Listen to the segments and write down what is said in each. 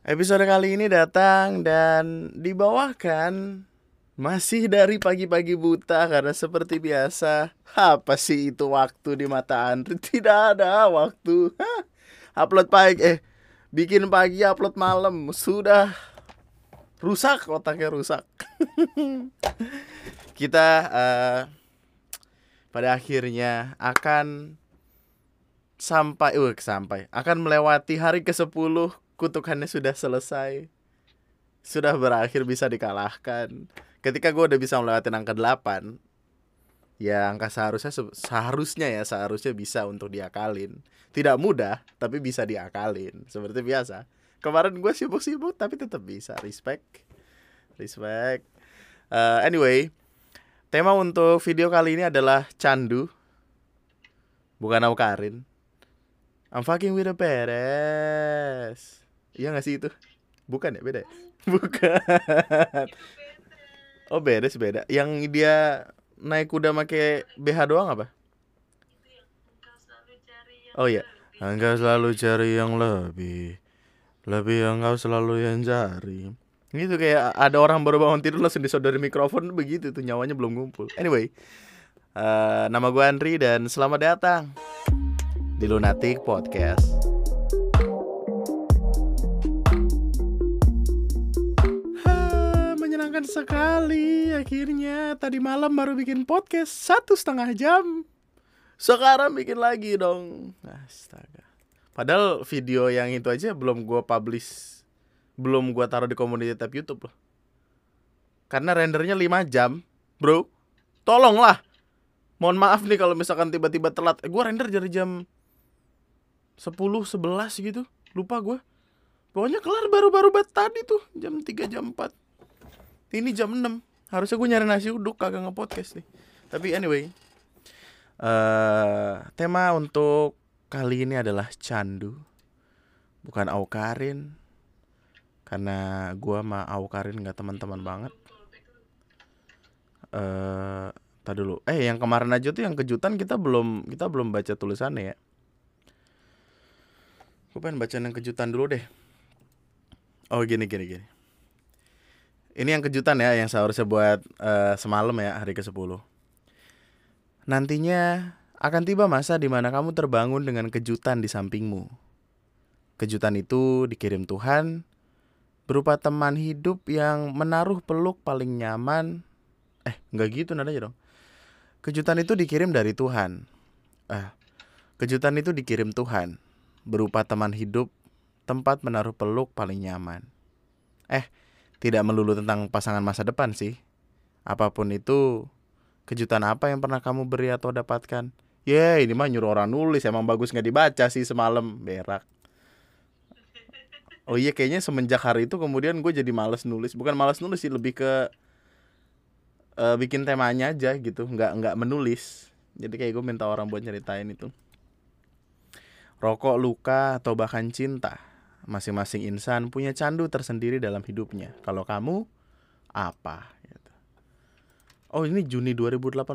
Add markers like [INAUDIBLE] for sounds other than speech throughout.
Episode kali ini datang dan dibawakan masih dari pagi-pagi buta karena seperti biasa. Apa sih itu waktu di mata Andri [LAUGHS] tidak ada waktu. Hah. upload pagi eh bikin pagi upload malam. Sudah rusak otaknya rusak. [LAUGHS] Kita uh, pada akhirnya akan sampai uh, sampai. Akan melewati hari ke-10 kutukannya sudah selesai. Sudah berakhir bisa dikalahkan. Ketika gue udah bisa melewati angka 8 ya angka seharusnya seharusnya ya seharusnya bisa untuk diakalin. Tidak mudah tapi bisa diakalin. Seperti biasa. Kemarin gue sibuk-sibuk tapi tetap bisa. Respect. Respect. Uh, anyway tema untuk video kali ini adalah candu. Bukan Karin I'm fucking with a beres. Iya gak sih itu? Bukan ya beda. Ya? [LAUGHS] Bukan. Oh beres beda. Yang dia naik kuda make BH doang apa? Oh iya. Engkau selalu cari yang lebih. Lebih kau selalu yang cari. Gitu kayak ada orang baru bangun tidur langsung disodori mikrofon begitu tuh nyawanya belum ngumpul. Anyway, uh, nama gue Andri dan selamat datang di Lunatic Podcast. Menyenangkan sekali akhirnya tadi malam baru bikin podcast satu setengah jam. Sekarang bikin lagi dong. Astaga. Padahal video yang itu aja belum gue publish, belum gue taruh di komunitas tab YouTube loh. Karena rendernya 5 jam, bro. Tolonglah. Mohon maaf nih kalau misalkan tiba-tiba telat. Eh, gue render dari jam 10, 11 gitu Lupa gue Pokoknya kelar baru-baru banget tadi tuh Jam 3, jam 4 Ini jam 6 Harusnya gue nyari nasi uduk kagak nge-podcast nih Tapi anyway uh, Tema untuk kali ini adalah candu Bukan aukarin Karena gue sama aukarin gak teman-teman banget Eh uh, dulu. Eh yang kemarin aja tuh yang kejutan kita belum kita belum baca tulisannya ya. Gue pengen baca yang kejutan dulu deh. Oh gini gini gini. Ini yang kejutan ya yang seharusnya buat uh, semalam ya hari ke-10. Nantinya akan tiba masa di mana kamu terbangun dengan kejutan di sampingmu. Kejutan itu dikirim Tuhan berupa teman hidup yang menaruh peluk paling nyaman. Eh, nggak gitu nadanya dong. Kejutan itu dikirim dari Tuhan. Eh, kejutan itu dikirim Tuhan berupa teman hidup, tempat menaruh peluk paling nyaman. Eh, tidak melulu tentang pasangan masa depan sih. Apa pun itu, kejutan apa yang pernah kamu beri atau dapatkan? Ya, yeah, ini mah nyuruh orang nulis, emang bagus nggak dibaca sih semalam, berak. Oh iya, kayaknya semenjak hari itu kemudian gue jadi males nulis. Bukan males nulis sih, lebih ke uh, bikin temanya aja gitu, nggak nggak menulis. Jadi kayak gue minta orang buat nyeritain itu rokok, luka, atau bahkan cinta. Masing-masing insan punya candu tersendiri dalam hidupnya. Kalau kamu, apa? Gitu. Oh ini Juni 2018.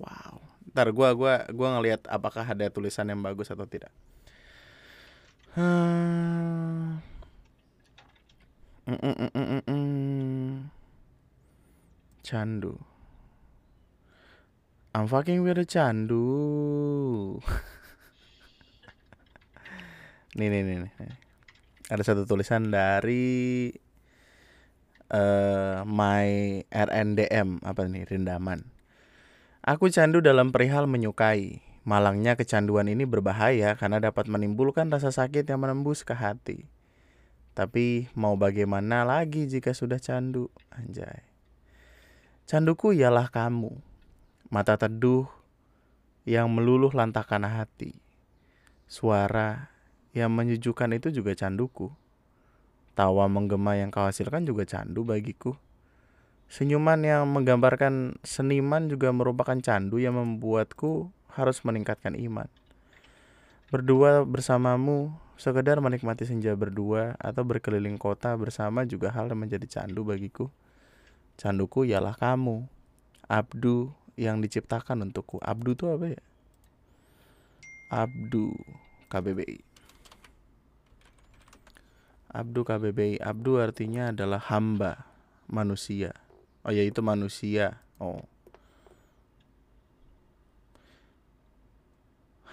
Wow. Ntar gue gua, gua ngelihat apakah ada tulisan yang bagus atau tidak. Hmm. Mm -mm -mm -mm -mm. Candu. I'm fucking with a candu. [LAUGHS] nih nih nih, nih. ada satu tulisan dari uh, my RNDM apa nih Rindaman. Aku candu dalam perihal menyukai. Malangnya kecanduan ini berbahaya karena dapat menimbulkan rasa sakit yang menembus ke hati. Tapi mau bagaimana lagi jika sudah candu? Anjay. Canduku ialah kamu. Mata teduh yang meluluh lantakan hati. Suara yang menyejukkan itu juga canduku. Tawa menggema yang kau hasilkan juga candu bagiku. Senyuman yang menggambarkan seniman juga merupakan candu yang membuatku harus meningkatkan iman. Berdua bersamamu, sekedar menikmati senja berdua atau berkeliling kota bersama juga hal yang menjadi candu bagiku. Canduku ialah kamu, Abdu yang diciptakan untukku. Abdu itu apa ya? Abdu KBBI. Abdu KBBI. Abdu artinya adalah hamba manusia. Oh ya itu manusia. Oh.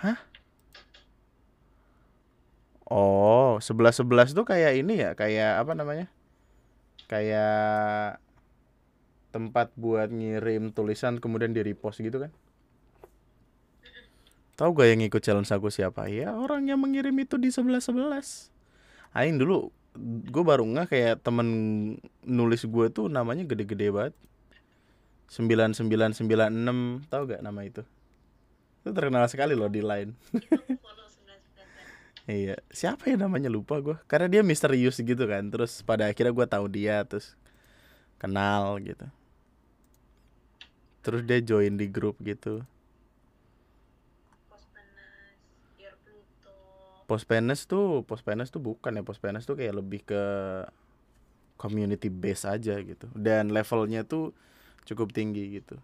Hah? Oh, sebelas sebelas tuh kayak ini ya, kayak apa namanya? Kayak tempat buat ngirim tulisan kemudian di repost gitu kan? Tahu gak yang ikut challenge aku siapa? Ya orang yang mengirim itu di sebelas sebelas. Aing dulu gue baru nggak kayak temen nulis gue tuh namanya gede-gede banget. sembilan sembilan sembilan enam tahu gak nama itu? Itu terkenal sekali loh di line. [LAUGHS] Iya, siapa ya namanya lupa gue. Karena dia misterius gitu kan. Terus pada akhirnya gue tahu dia, terus kenal gitu. Terus dia join di grup gitu. Post penis tuh, post penis tuh bukan ya. Post penis tuh kayak lebih ke community base aja gitu. Dan levelnya tuh cukup tinggi gitu.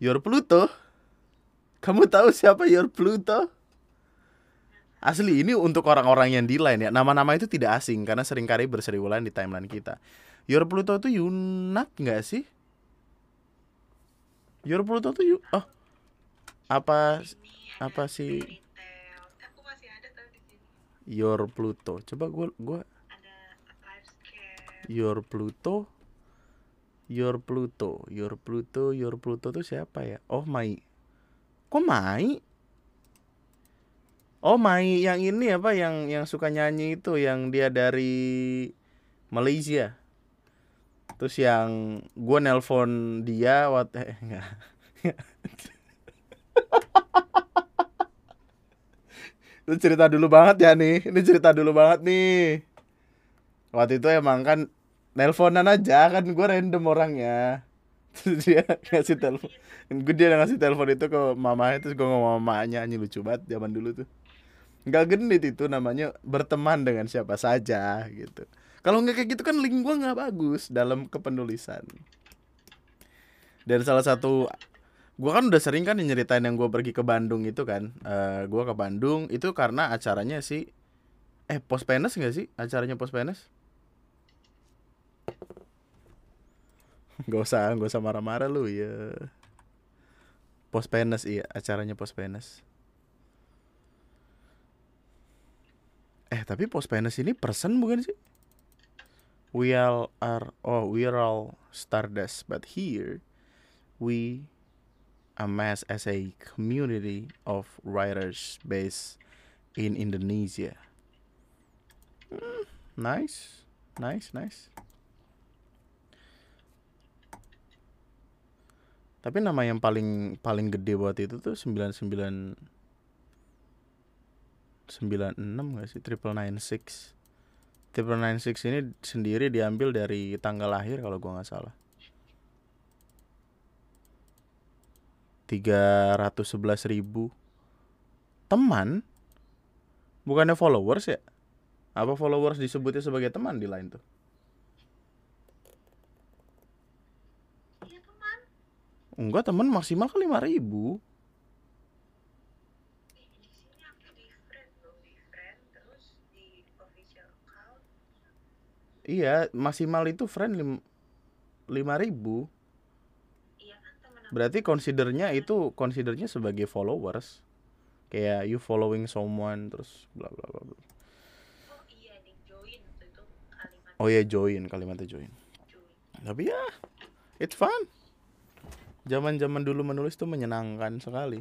Your Pluto. Kamu tahu siapa Your Pluto? Asli ini untuk orang-orang yang di line ya. Nama-nama itu tidak asing karena sering kali berseriulan di timeline kita. Your Pluto itu Yunat nggak sih? Your Pluto tuh yuk. Oh. Apa apa sih? Your Pluto. Coba gue gue Your Pluto. Your Pluto, Your Pluto, Your Pluto tuh siapa ya? Oh, Mai. Kok Mai? Oh Mai yang ini apa yang yang suka nyanyi itu yang dia dari Malaysia. Terus yang gue nelpon dia waktu eh, enggak. [LAUGHS] Itu cerita dulu banget ya nih. Ini cerita dulu banget nih. Waktu itu emang kan nelponan aja kan gue random orangnya. [LAUGHS] Terus dia ngasih telepon. Gue dia ngasih telepon itu ke mamanya terus gue ngomong mamanya nyanyi lucu banget zaman dulu tuh nggak genit itu namanya berteman dengan siapa saja gitu kalau nggak kayak gitu kan link gue nggak bagus dalam kepenulisan dan salah satu gue kan udah sering kan nyeritain yang gue pergi ke Bandung itu kan uh, eh, gue ke Bandung itu karena acaranya sih eh pos penes nggak sih acaranya pos penes Gak usah, gak usah marah-marah lu ya. Pos penes iya, acaranya pos penes. Eh tapi post penis ini person bukan sih? We all are oh we are all stardust, but here we amass as a community of writers based in Indonesia. Hmm, nice, nice, nice. Tapi nama yang paling paling gede buat itu tuh 99 96 gak sih triple nine six triple nine six ini sendiri diambil dari tanggal lahir kalau gua nggak salah tiga ratus sebelas ribu teman. Bukannya followers ya? Apa followers disebutnya sebagai teman di lain tuh? Iya, Enggak teman maksimal kan lima ribu. Iya, maksimal itu friend lim lima ribu. Berarti considernya itu considernya sebagai followers. Kayak you following someone terus bla bla bla bla. Oh iya, join itu. Oh iya join kalimatnya join. join. Tapi ya, it's fun. Zaman-zaman dulu menulis tuh menyenangkan sekali.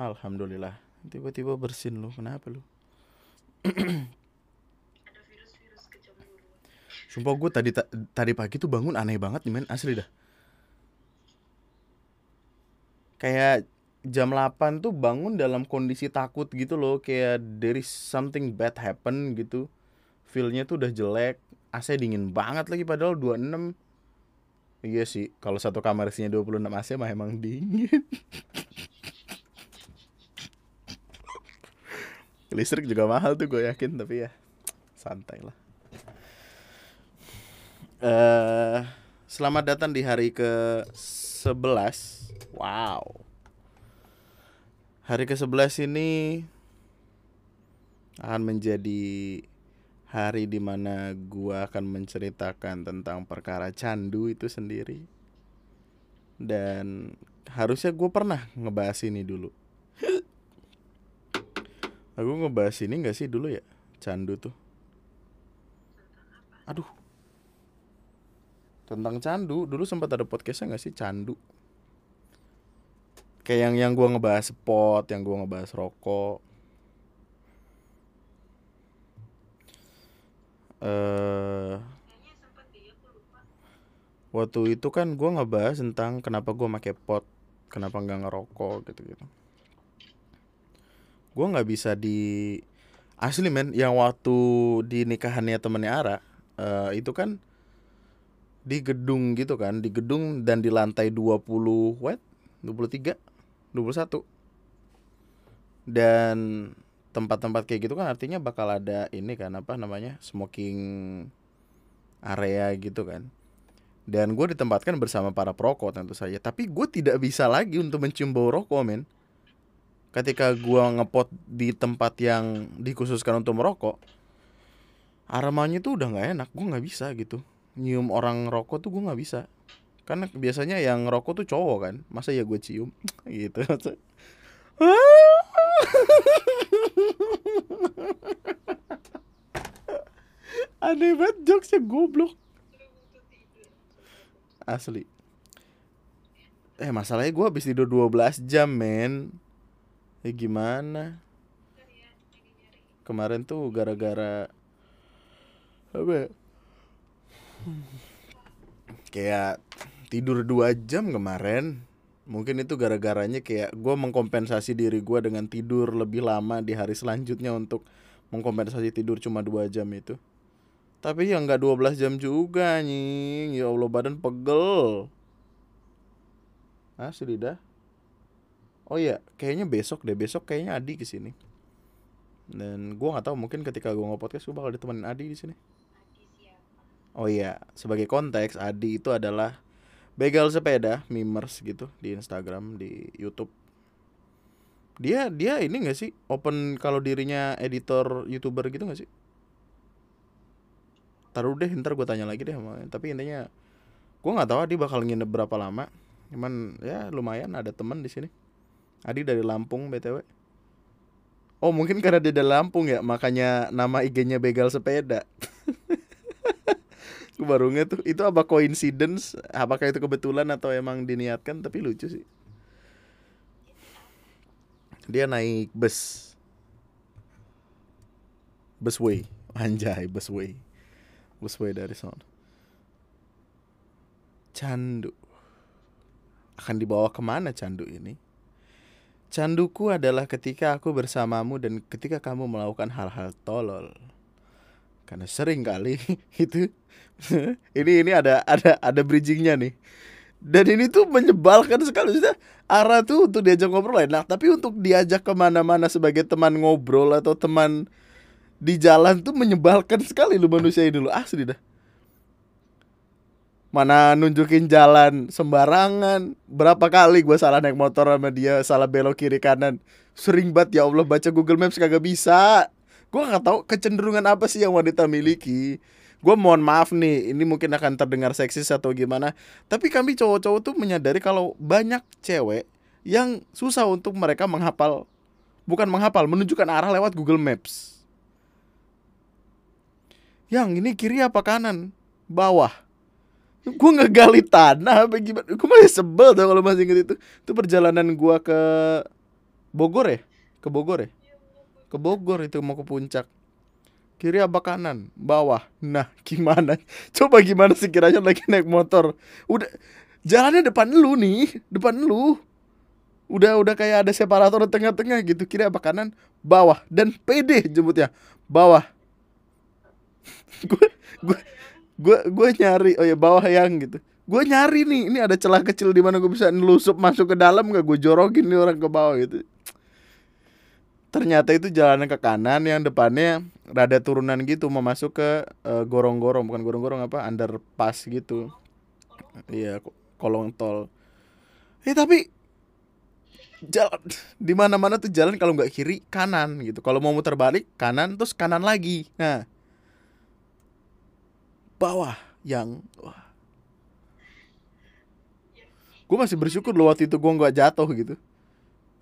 Alhamdulillah. Tiba-tiba bersin lu. Kenapa lu? [CLEARS THROAT] Sumpah gue tadi tadi pagi tuh bangun aneh banget nih men asli dah. Kayak jam 8 tuh bangun dalam kondisi takut gitu loh kayak there is something bad happen gitu. Feelnya tuh udah jelek, AC dingin banget lagi padahal 26 Iya sih, kalau satu kamar isinya 26 AC mah emang dingin. [LAUGHS] listrik juga mahal tuh gue yakin tapi ya santai lah uh, selamat datang di hari ke 11 wow. Hari ke 11 ini akan menjadi hari di mana gua akan menceritakan tentang perkara candu itu sendiri. Dan harusnya gue pernah ngebahas ini dulu. Aku ngebahas ini gak sih dulu ya? Candu tuh. Aduh tentang candu. Dulu sempat ada podcastnya gak sih? Candu. Kayak yang yang gue ngebahas spot yang gue ngebahas rokok. Eh waktu itu kan gue ngebahas tentang kenapa gue pakai pot kenapa nggak ngerokok gitu gitu gue nggak bisa di asli men yang waktu di nikahannya temennya Ara uh, itu kan di gedung gitu kan di gedung dan di lantai 20 what? 23 21 dan tempat-tempat kayak gitu kan artinya bakal ada ini kan apa namanya smoking area gitu kan. Dan gue ditempatkan bersama para perokok tentu saja. Tapi gue tidak bisa lagi untuk mencium bau rokok men. Ketika gue ngepot di tempat yang dikhususkan untuk merokok aromanya tuh udah nggak enak. Gue nggak bisa gitu nyium orang rokok tuh gue nggak bisa. Karena biasanya yang rokok tuh cowok kan. Masa ya gue cium? [LAUGHS] Gitu. [LAUGHS] Aneh banget jokesnya goblok. Asli. Eh masalahnya gue habis tidur 12 jam men. Ya gimana? Kemarin tuh gara-gara Apa ya? Kayak tidur 2 jam kemarin Mungkin itu gara-garanya kayak gue mengkompensasi diri gue dengan tidur lebih lama di hari selanjutnya untuk mengkompensasi tidur cuma 2 jam itu. Tapi ya nggak 12 jam juga nying. Ya Allah badan pegel. Asli dah. Oh iya, kayaknya besok deh. Besok kayaknya Adi ke sini. Dan gue nggak tahu mungkin ketika gue nge-podcast gue bakal ditemenin Adi di sini. Oh iya, sebagai konteks Adi itu adalah begal sepeda mimers gitu di Instagram di YouTube. Dia dia ini gak sih? Open kalau dirinya editor youtuber gitu gak sih? Taruh deh ntar gue tanya lagi deh tapi intinya gue nggak tahu Adi bakal nginep berapa lama. Cuman ya lumayan ada teman di sini. Adi dari Lampung btw oh mungkin karena dia dari Lampung ya makanya nama IG-nya begal sepeda [LAUGHS] Gue baru tuh itu apa coincidence? Apakah itu kebetulan atau emang diniatkan? Tapi lucu sih. Dia naik bus. Busway, anjay busway. Busway dari sana. Candu. Akan dibawa ke mana candu ini? Canduku adalah ketika aku bersamamu dan ketika kamu melakukan hal-hal tolol karena sering kali [LAUGHS] itu [LAUGHS] ini ini ada ada ada bridgingnya nih. Dan ini tuh menyebalkan sekali. Sudah arah tuh untuk diajak ngobrol enak tapi untuk diajak ke mana-mana sebagai teman ngobrol atau teman di jalan tuh menyebalkan sekali lu manusia ini lu. Asli dah. Mana nunjukin jalan sembarangan. Berapa kali gue salah naik motor sama dia salah belok kiri kanan. Sering banget ya Allah baca Google Maps kagak bisa gue nggak tahu kecenderungan apa sih yang wanita miliki. Gue mohon maaf nih ini mungkin akan terdengar seksis atau gimana tapi kami cowok-cowok tuh menyadari kalau banyak cewek yang susah untuk mereka menghafal bukan menghafal menunjukkan arah lewat Google Maps. Yang ini kiri apa kanan? Bawah. Gue ngegali tanah apa gimana? Gue masih sebel tuh kalau masih inget itu. Itu perjalanan gue ke Bogor ya? Ke Bogor ya ke Bogor itu mau ke puncak. Kiri apa kanan? Bawah. Nah [LAUGHS] gimana? Coba gimana sih kiranya lagi naik motor? Udah jalannya depan lu nih depan lu. Udah udah kayak ada separator di tengah-tengah gitu. Kiri apa kanan? Bawah. Dan PD jemputnya. Bawah. Gue gue gue gue nyari. Oh ya bawah yang gitu. Gue nyari nih. Ini ada celah kecil di mana gue bisa nelusup masuk ke dalam gak gue jorokin nih orang ke bawah gitu ternyata itu jalan ke kanan yang depannya rada turunan gitu mau masuk ke gorong gorong-gorong bukan gorong-gorong apa underpass gitu. Iya kolong tol. Eh tapi jalan [LAUGHS] di mana mana tuh jalan kalau nggak kiri kanan gitu. Kalau mau muter balik kanan terus kanan lagi. Nah bawah yang wah. Gue masih bersyukur loh waktu itu gue nggak jatuh gitu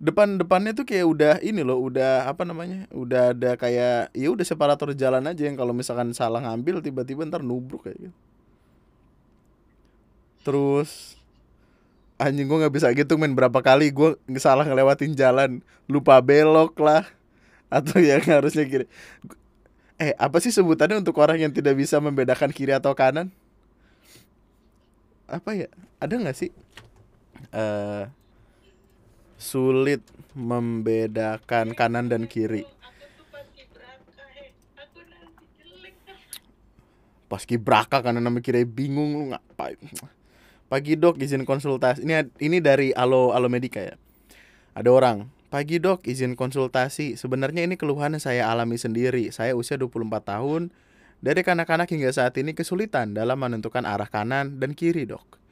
depan depannya tuh kayak udah ini loh udah apa namanya udah ada kayak ya udah separator jalan aja yang kalau misalkan salah ngambil tiba-tiba ntar nubruk kayak gitu. Terus anjing gue nggak bisa gitu main berapa kali gue salah ngelewatin jalan lupa belok lah atau [LAUGHS] yang harusnya kiri. Eh apa sih sebutannya untuk orang yang tidak bisa membedakan kiri atau kanan? Apa ya? Ada nggak sih? Uh, sulit membedakan kanan dan kiri pas kibraka karena nama kira bingung lu ngapain Pagi dok izin konsultasi. Ini ini dari Alo Alo Medika ya. Ada orang. Pagi dok izin konsultasi. Sebenarnya ini keluhan saya alami sendiri. Saya usia 24 tahun. Dari kanak-kanak hingga saat ini kesulitan dalam menentukan arah kanan dan kiri dok.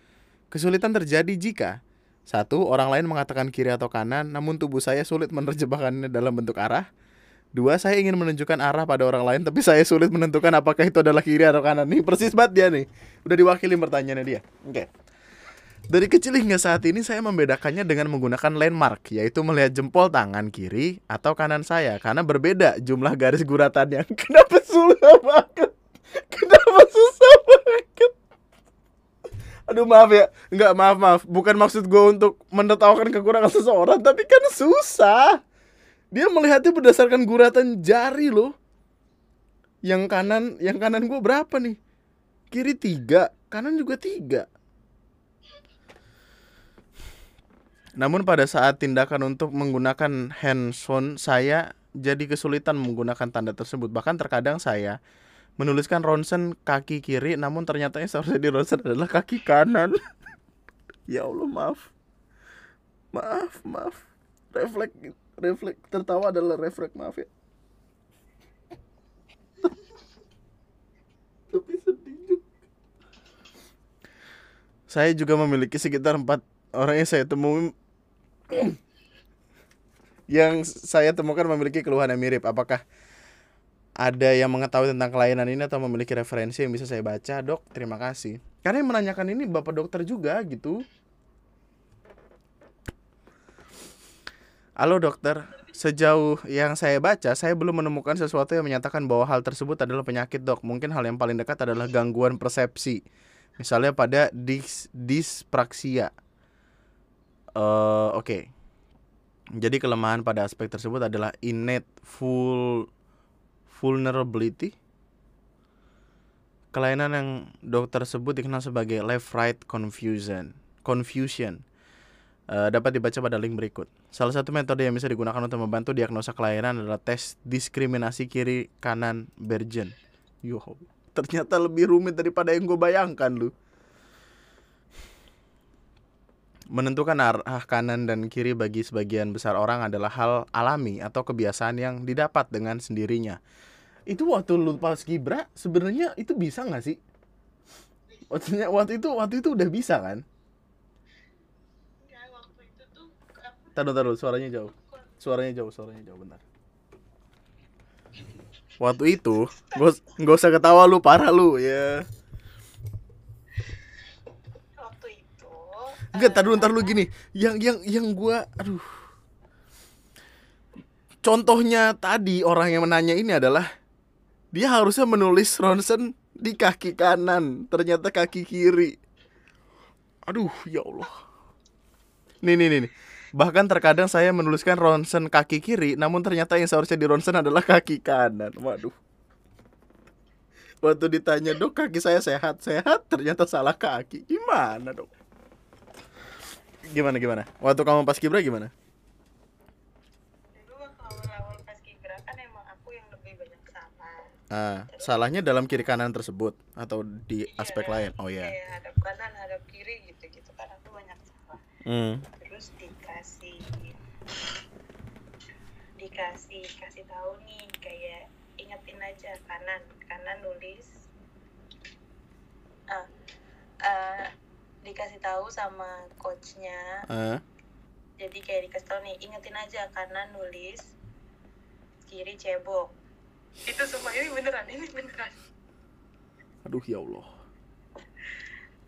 Kesulitan terjadi jika satu, orang lain mengatakan kiri atau kanan, namun tubuh saya sulit menerjemahkannya dalam bentuk arah. Dua, saya ingin menunjukkan arah pada orang lain, tapi saya sulit menentukan apakah itu adalah kiri atau kanan. Nih persis banget dia nih. Udah diwakili pertanyaannya dia. Oke. Okay. Dari kecil hingga saat ini saya membedakannya dengan menggunakan landmark, yaitu melihat jempol tangan kiri atau kanan saya, karena berbeda jumlah garis guratannya. [LAUGHS] Kenapa susah banget? Kenapa susah banget? Aduh maaf ya, nggak maaf maaf, bukan maksud gue untuk menertawakan kekurangan seseorang, tapi kan susah. Dia melihatnya berdasarkan guratan jari loh. Yang kanan, yang kanan gue berapa nih? Kiri tiga, kanan juga tiga. Namun pada saat tindakan untuk menggunakan handphone saya jadi kesulitan menggunakan tanda tersebut. Bahkan terkadang saya menuliskan ronsen kaki kiri namun ternyata yang seharusnya di ronsen adalah kaki kanan. [LAUGHS] ya Allah maaf. Maaf, maaf. Refleks refleks tertawa adalah refleks maaf ya. [LAUGHS] Tapi sedih juga. Saya juga memiliki sekitar empat orang yang saya temui [CLEARS THROAT] yang saya temukan memiliki keluhan yang mirip. Apakah ada yang mengetahui tentang kelainan ini atau memiliki referensi yang bisa saya baca, dok? Terima kasih. Karena yang menanyakan ini bapak dokter juga gitu. Halo dokter, sejauh yang saya baca, saya belum menemukan sesuatu yang menyatakan bahwa hal tersebut adalah penyakit dok. Mungkin hal yang paling dekat adalah gangguan persepsi. Misalnya pada dis dispraksia uh, oke okay. jadi kelemahan pada aspek tersebut adalah innate full vulnerability. Kelainan yang dokter sebut dikenal sebagai left right confusion confusion. Uh, dapat dibaca pada link berikut. Salah satu metode yang bisa digunakan untuk membantu diagnosa kelainan adalah tes diskriminasi kiri kanan Bergen yo ternyata lebih rumit daripada yang gue bayangkan lu. Menentukan arah kanan dan kiri bagi sebagian besar orang adalah hal alami atau kebiasaan yang didapat dengan sendirinya. Itu waktu lu pas kibra sebenarnya itu bisa nggak sih? Waktu itu waktu itu udah bisa kan? Taruh taruh suaranya jauh. Suaranya jauh, suaranya jauh bentar. Waktu itu, gak usah ketawa lu parah lu ya. Enggak, tar dulu, tar dulu gini. Yang yang yang gua aduh. Contohnya tadi orang yang menanya ini adalah dia harusnya menulis ronsen di kaki kanan, ternyata kaki kiri. Aduh, ya Allah. Nih nih nih. nih. Bahkan terkadang saya menuliskan ronsen kaki kiri, namun ternyata yang seharusnya di ronsen adalah kaki kanan. Waduh. Waktu ditanya, dok kaki saya sehat-sehat, ternyata salah kaki. Gimana dok? gimana gimana? Waktu kamu pas kibra gimana? Dulu waktu awal-awal pas kibra kan emang aku yang lebih banyak salah. Ah, Terus, salahnya dalam kiri kanan tersebut atau di iya, aspek lain? Oh ya. Yeah. hadap kanan, hadap kiri gitu-gitu kan aku banyak salah. Hmm. Terus dikasih dikasih kasih tahu nih kayak ingetin aja kanan kanan nulis uh, uh, dikasih tahu sama coachnya uh. jadi kayak dikasih tau nih ingetin aja kanan nulis kiri cebok itu semua ini beneran ini beneran. Aduh ya Allah.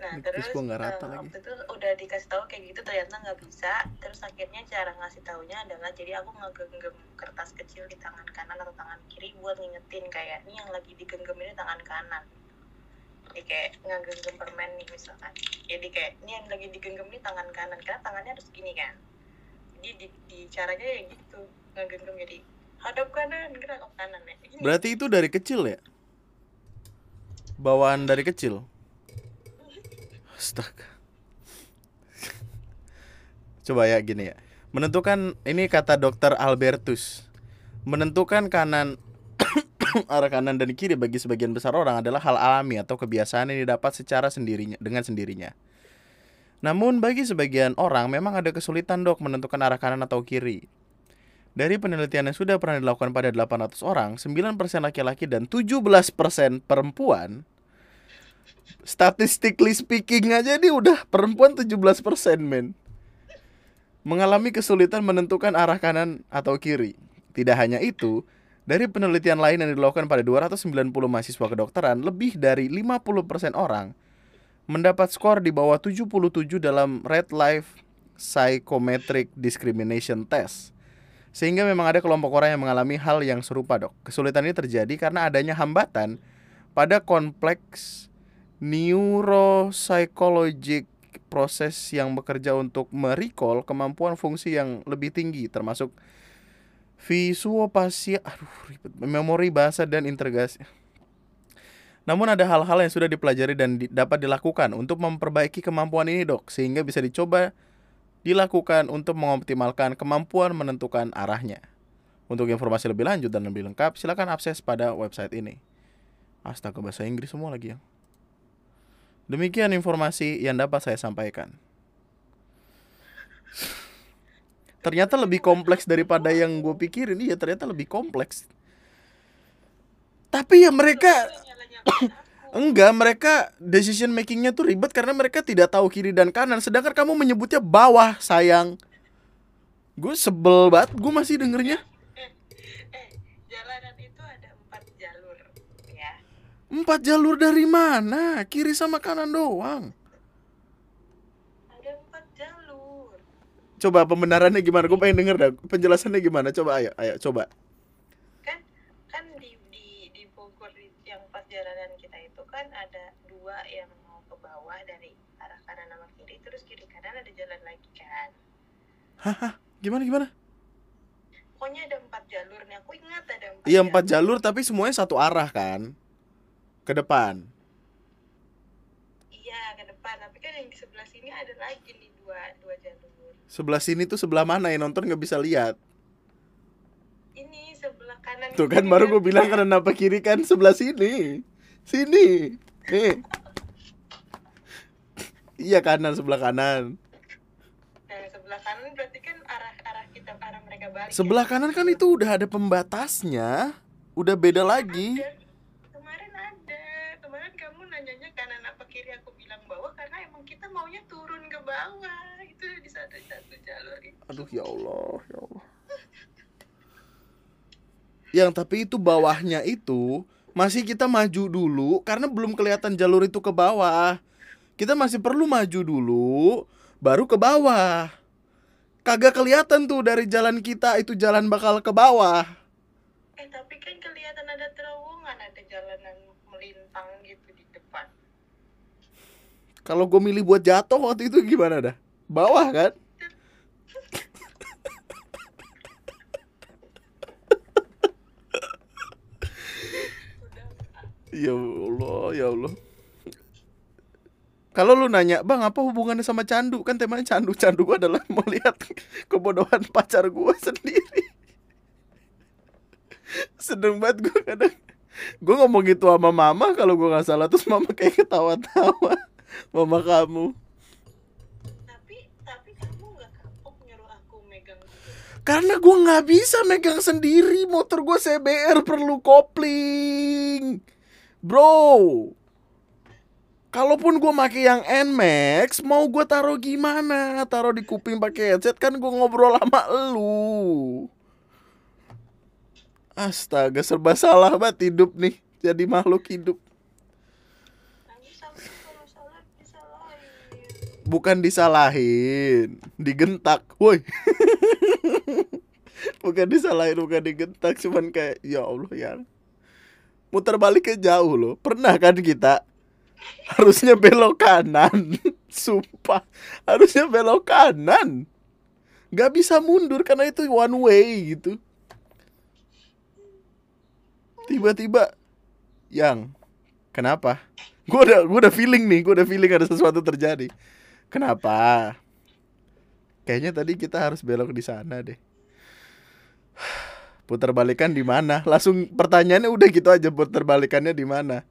Nah Ini terus terus gua nggak rata eh, lagi. waktu itu udah dikasih tahu kayak gitu ternyata nggak bisa. Terus akhirnya cara ngasih taunya adalah jadi aku ngegenggam kertas kecil di tangan kanan atau tangan kiri buat ngingetin kayak ini yang lagi digenggam ini tangan kanan. Jadi kayak ngegenggam permen nih misalkan. Jadi kayak ini yang lagi digenggam ini tangan kanan. Karena tangannya harus gini kan. Jadi di, di caranya ya gitu ngegenggam. Jadi hadap kanan gerak ke kanan ya Gini. berarti itu dari kecil ya bawaan dari kecil Astaga. [LAUGHS] Coba ya gini ya. Menentukan ini kata dokter Albertus. Menentukan kanan [COUGHS] arah kanan dan kiri bagi sebagian besar orang adalah hal alami atau kebiasaan yang didapat secara sendirinya dengan sendirinya. Namun bagi sebagian orang memang ada kesulitan dok menentukan arah kanan atau kiri. Dari penelitian yang sudah pernah dilakukan pada 800 orang, 9% laki-laki dan 17% perempuan Statistically speaking aja dia udah perempuan 17% men. Mengalami kesulitan menentukan arah kanan atau kiri. Tidak hanya itu, dari penelitian lain yang dilakukan pada 290 mahasiswa kedokteran Lebih dari 50% orang mendapat skor di bawah 77 dalam Red Life Psychometric Discrimination Test sehingga memang ada kelompok orang yang mengalami hal yang serupa dok. Kesulitan ini terjadi karena adanya hambatan pada kompleks neuropsychologic proses yang bekerja untuk merecall kemampuan fungsi yang lebih tinggi termasuk visuopasia, aduh ribet, memori bahasa dan integrasi. Namun ada hal-hal yang sudah dipelajari dan di- dapat dilakukan untuk memperbaiki kemampuan ini dok sehingga bisa dicoba dilakukan untuk mengoptimalkan kemampuan menentukan arahnya. Untuk informasi lebih lanjut dan lebih lengkap, silakan akses pada website ini. Astaga bahasa Inggris semua lagi ya. Demikian informasi yang dapat saya sampaikan. Ternyata lebih kompleks daripada yang gue pikirin. Iya, ternyata lebih kompleks. Tapi ya mereka Nyala-nyalain aku. Enggak, mereka decision makingnya tuh ribet karena mereka tidak tahu kiri dan kanan. Sedangkan kamu menyebutnya bawah, sayang. Gue sebel banget, gue masih dengernya. eh, eh, jalanan itu ada empat jalur ya Empat jalur dari mana? Kiri sama kanan doang. ada empat jalur Coba pembenarannya gimana? Gue pengen denger dah. Penjelasannya gimana? Coba ayo, ayo coba. kan kan di di di Bogor di- yang pas jalanan kita itu kan ada dua yang mau ke bawah dari arah kanan sama kiri terus kiri kanan ada jalan lagi kan Gimana gimana? pokoknya ada empat jalur nih aku ingat ada empat Iya empat jalur tapi semuanya satu arah kan? Ke depan. iya ke depan tapi kan yang di sebelah sini ada lagi nih dua dua jalur Sebelah sini tuh sebelah mana yang nonton nggak bisa lihat. ini sebelah kanan Tuh kan baru kan. gue bilang kanan apa kiri kan sebelah sini. Sini. Nih. Iya kanan sebelah kanan. nah sebelah kanan berarti kan arah arah kita arah mereka balik Sebelah ya. kanan kan itu udah ada pembatasnya. Udah beda lagi. Ada. kemarin ada kemarin kamu nanyanya kanan apa kiri aku bilang bawah karena emang kita maunya turun ke bawah itu di satu satu jalur itu Aduh ya Allah, ya Allah. Yang tapi itu bawahnya itu masih kita maju dulu karena belum kelihatan jalur itu ke bawah. Kita masih perlu maju dulu baru ke bawah. Kagak kelihatan tuh dari jalan kita itu jalan bakal ke bawah. eh tapi kan kelihatan ada terowongan ada jalanan melintang gitu di depan Kalau gue milih buat jatuh waktu itu gimana dah? Bawah kan? udah Ya Allah, ya Allah. Kalau lu nanya, bang apa hubungannya sama candu? Kan temanya candu. Candu gua adalah [LAUGHS] melihat kebodohan pacar gua sendiri. Sedeng banget gue kadang. Gue ngomong gitu sama mama kalau gua nggak salah terus mama kayak ketawa-tawa. [LAUGHS] Mama kamu. tapi tapi kamu nggak kapok nyuruh aku megang gitu Karena gua nggak bisa megang sendiri motor gua CBR perlu kopling, bro. Kalaupun gue make yang Nmax, mau gue taruh gimana? Taruh di kuping pakai headset kan gue ngobrol sama lu. Astaga, serba salah banget hidup nih. Jadi makhluk hidup. Bukan disalahin, digentak. Woi. [LAUGHS] bukan disalahin, bukan digentak, cuman kayak ya Allah ya. Muter ke jauh loh. Pernah kan kita harusnya belok kanan. [LAUGHS] Sumpah, harusnya belok kanan. Gak bisa mundur karena itu one way gitu. Tiba-tiba yang kenapa? Gue udah gue udah feeling nih, gue udah feeling ada sesuatu terjadi. Kenapa? Kayaknya tadi kita harus belok di sana deh. [SIGHS] Putar balikan di mana? Langsung pertanyaannya udah gitu aja putar balikannya di mana?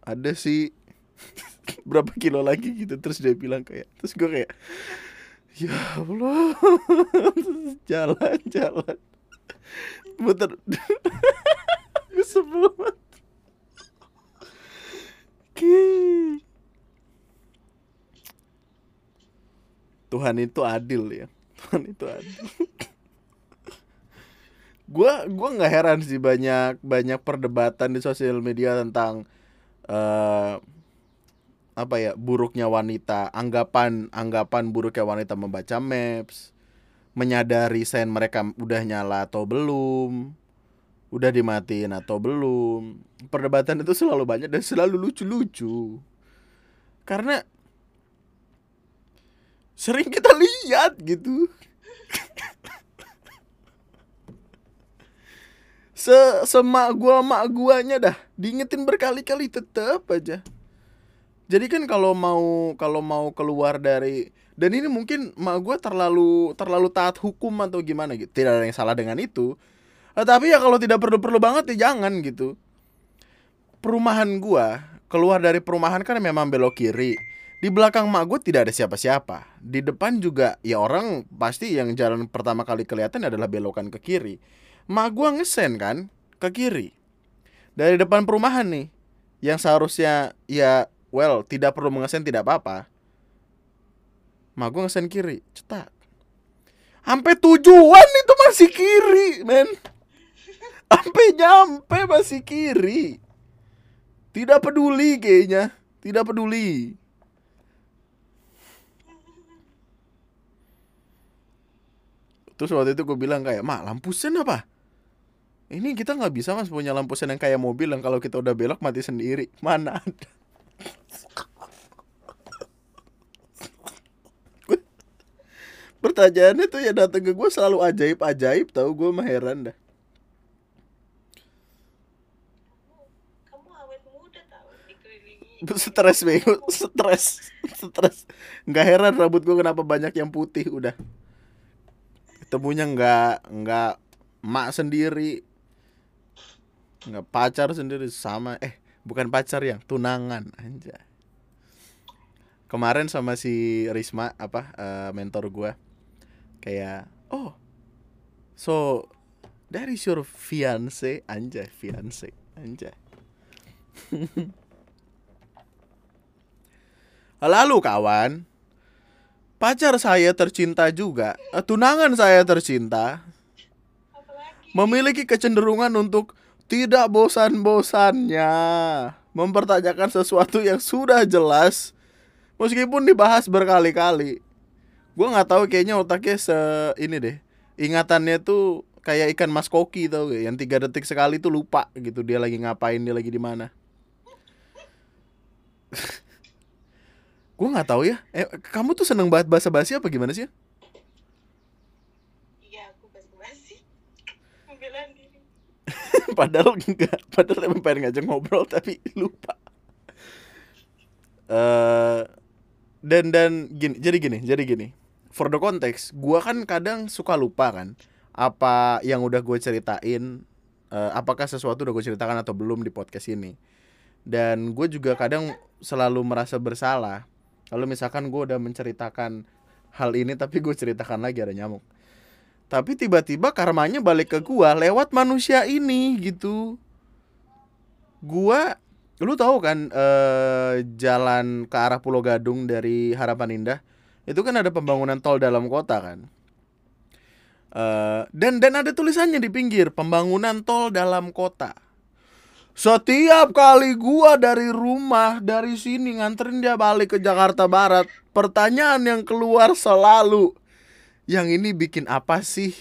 Ada sih. [LAUGHS] Berapa kilo lagi gitu? Terus dia bilang kayak terus gue kayak ya Allah. [LAUGHS] Jalan jalan. Putar gue [LAUGHS] sebel. Tuhan itu adil ya. Tuhan itu adil gua gua nggak heran sih banyak banyak perdebatan di sosial media tentang eh apa ya buruknya wanita anggapan anggapan buruknya wanita membaca maps menyadari sen mereka udah nyala atau belum udah dimatiin atau belum. Perdebatan itu selalu banyak dan selalu lucu-lucu. Karena sering kita lihat gitu [LAUGHS] se semak gua mak guanya dah. Diingetin berkali-kali tetep aja. Jadi kan kalau mau kalau mau keluar dari dan ini mungkin mak gua terlalu terlalu taat hukum atau gimana gitu. Tidak ada yang salah dengan itu. Eh, tapi ya kalau tidak perlu-perlu banget ya jangan gitu. Perumahan gua keluar dari perumahan kan memang belok kiri. Di belakang mak gue tidak ada siapa-siapa. Di depan juga ya orang pasti yang jalan pertama kali kelihatan adalah belokan ke kiri mak gua ngesen kan ke kiri. Dari depan perumahan nih yang seharusnya ya well tidak perlu mengesen tidak apa-apa. Mak gua ngesen kiri cetak. Sampai tujuan itu masih kiri men. Sampai nyampe masih kiri. Tidak peduli kayaknya tidak peduli Terus waktu itu gue bilang kayak, mak lampu sen apa? Ini kita nggak bisa mas punya lampu sen yang kayak mobil yang kalau kita udah belok mati sendiri. [LAUGHS] Mana ada? Pertanyaannya tuh ya datang ke gue selalu ajaib-ajaib tahu gue mah heran dah. Tau. [LAUGHS] Stres bego, stres, stres. Nggak heran rambut gue kenapa banyak yang putih udah. Ketemunya nggak nggak mak sendiri, nggak pacar sendiri sama eh bukan pacar yang tunangan aja. Kemarin sama si Risma apa eh, mentor gue kayak oh so that is your fiance anjay fiance anjay [LAUGHS] Lalu kawan, pacar saya tercinta juga, eh, tunangan saya tercinta, memiliki kecenderungan untuk tidak bosan-bosannya mempertanyakan sesuatu yang sudah jelas meskipun dibahas berkali-kali. Gue nggak tahu kayaknya otaknya se ini deh. Ingatannya tuh kayak ikan mas koki tau gak? Yang tiga detik sekali tuh lupa gitu dia lagi ngapain dia lagi di mana. [LAUGHS] gue nggak tahu ya. Eh, kamu tuh seneng banget bahasa basi apa gimana sih? iya aku. Membela diri. [LAUGHS] padahal enggak padahal emang pengen ngajak ngobrol tapi lupa eh dan dan gini jadi gini jadi gini for the context gua kan kadang suka lupa kan apa yang udah gue ceritain eh, apakah sesuatu udah gue ceritakan atau belum di podcast ini dan gue juga kadang selalu merasa bersalah kalau misalkan gue udah menceritakan hal ini tapi gue ceritakan lagi ada nyamuk. Tapi tiba-tiba karmanya balik ke gua lewat manusia ini gitu. Gua lu tahu kan eh, jalan ke arah Pulau Gadung dari Harapan Indah? Itu kan ada pembangunan tol dalam kota kan? Eh, dan dan ada tulisannya di pinggir pembangunan tol dalam kota setiap kali gua dari rumah dari sini nganterin dia balik ke Jakarta Barat pertanyaan yang keluar selalu yang ini bikin apa sih?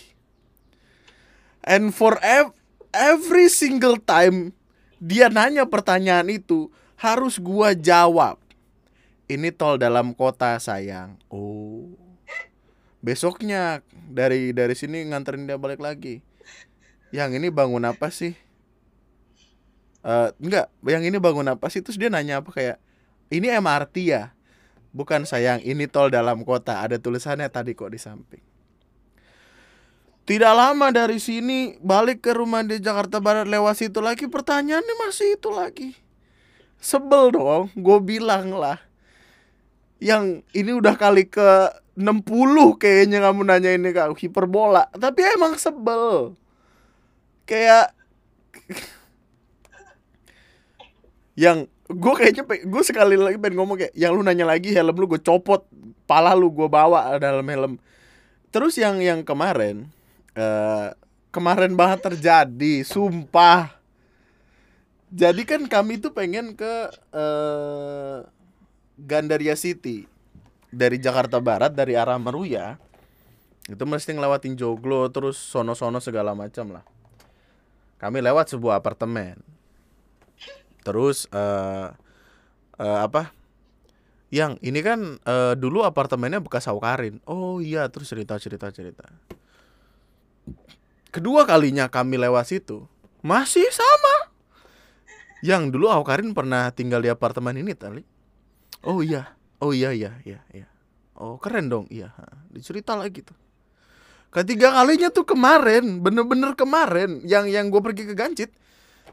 And for ev- every single time dia nanya pertanyaan itu harus gua jawab. Ini tol dalam kota sayang. Oh. Besoknya dari dari sini nganterin dia balik lagi. Yang ini bangun apa sih Eh enggak yang ini bangun apa sih? Terus dia nanya apa kayak ini MRT ya? Bukan sayang ini tol dalam kota. Ada tulisannya tadi kok di samping. Tidak lama dari sini balik ke rumah di Jakarta Barat lewat situ lagi. Pertanyaannya masih itu lagi. Sebel dong gue bilang lah. Yang ini udah kali ke 60 kayaknya kamu nanya ini kak hiperbola. Tapi emang sebel. Kayak yang gue kayaknya gue sekali lagi pengen ngomong kayak yang lu nanya lagi helm lu gue copot pala lu gue bawa dalam helm. Terus yang yang kemarin eh kemarin banget terjadi sumpah. Jadi kan kami tuh pengen ke eh Gandaria City. Dari Jakarta Barat dari arah Meruya itu mesti ngelewatin Joglo terus sono-sono segala macam lah. Kami lewat sebuah apartemen terus eh eh, apa? Yang ini kan eh, dulu apartemennya bekas Aukarin oh iya terus cerita cerita cerita. Kedua kalinya kami lewat situ masih sama. Yang dulu Aukarin pernah tinggal di apartemen ini tali. Oh iya oh iya iya iya iya. Oh keren dong iya dicerita lagi tuh. Ketiga kalinya tuh kemarin bener-bener kemarin yang yang gue pergi ke Gancit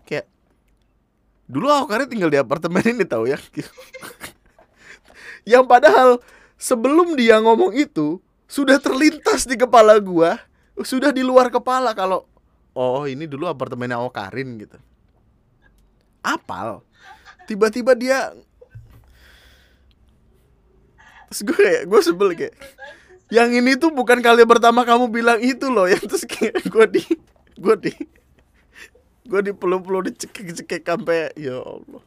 kayak dulu Aukarin tinggal di apartemen ini tahu ya. Yang padahal sebelum dia ngomong itu sudah terlintas di kepala gua sudah di luar kepala kalau oh ini dulu apartemennya Aukarin gitu. Apal? Tiba-tiba dia terus gue kayak gue sebel kayak yang ini tuh bukan kali pertama kamu bilang itu loh yang terus kayak gue di gue di gue di peluk-peluk dicekik-cekik sampai ya Allah.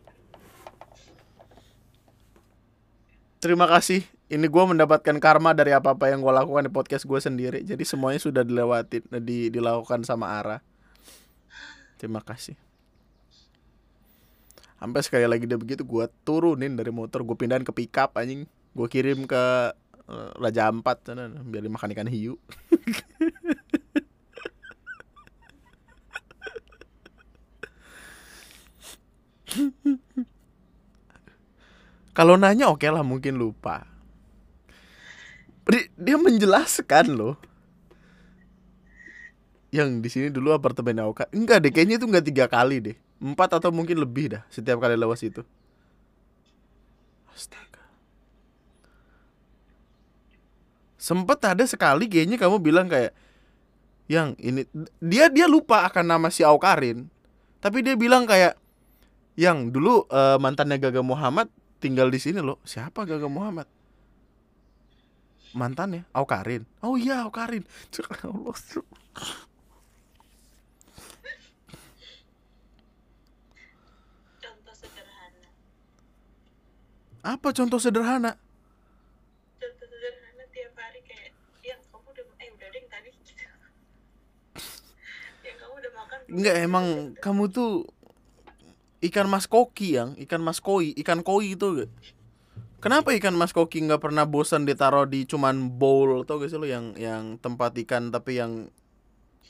Terima kasih. Ini gue mendapatkan karma dari apa-apa yang gue lakukan di podcast gue sendiri. Jadi semuanya sudah dilewatin di, dilakukan sama Ara. Terima kasih. Sampai sekali lagi dia begitu gue turunin dari motor gue pindahin ke pickup anjing. Gue kirim ke eh, Raja Ampat sana biar dimakan ikan hiu [LAUGHS] kalau nanya oke lah mungkin lupa. Di- dia menjelaskan loh. Yang di sini dulu apartemen Auka enggak deh kayaknya itu enggak tiga kali deh. Empat atau mungkin lebih dah setiap kali lewat situ. Astaga. Sempet ada sekali kayaknya kamu bilang kayak yang ini dia dia lupa akan nama si Aukarin tapi dia bilang kayak yang dulu eh, mantannya Gaga Muhammad tinggal di sini loh. Siapa Gaga Muhammad? Mantannya? Aukarin. Oh iya Aukarin. [LAUGHS] Allah contoh sederhana. Apa contoh sederhana? Contoh sederhana tiap hari kayak yang kamu udah eh udah deh tadi gitu. [LAUGHS] Yang kamu udah makan belum?" Enggak emang kamu tuh ikan mas koki yang ikan mas koi ikan koi itu? Kenapa ikan mas koki nggak pernah bosan ditaruh di cuman bowl tau gak sih lo yang yang tempat ikan tapi yang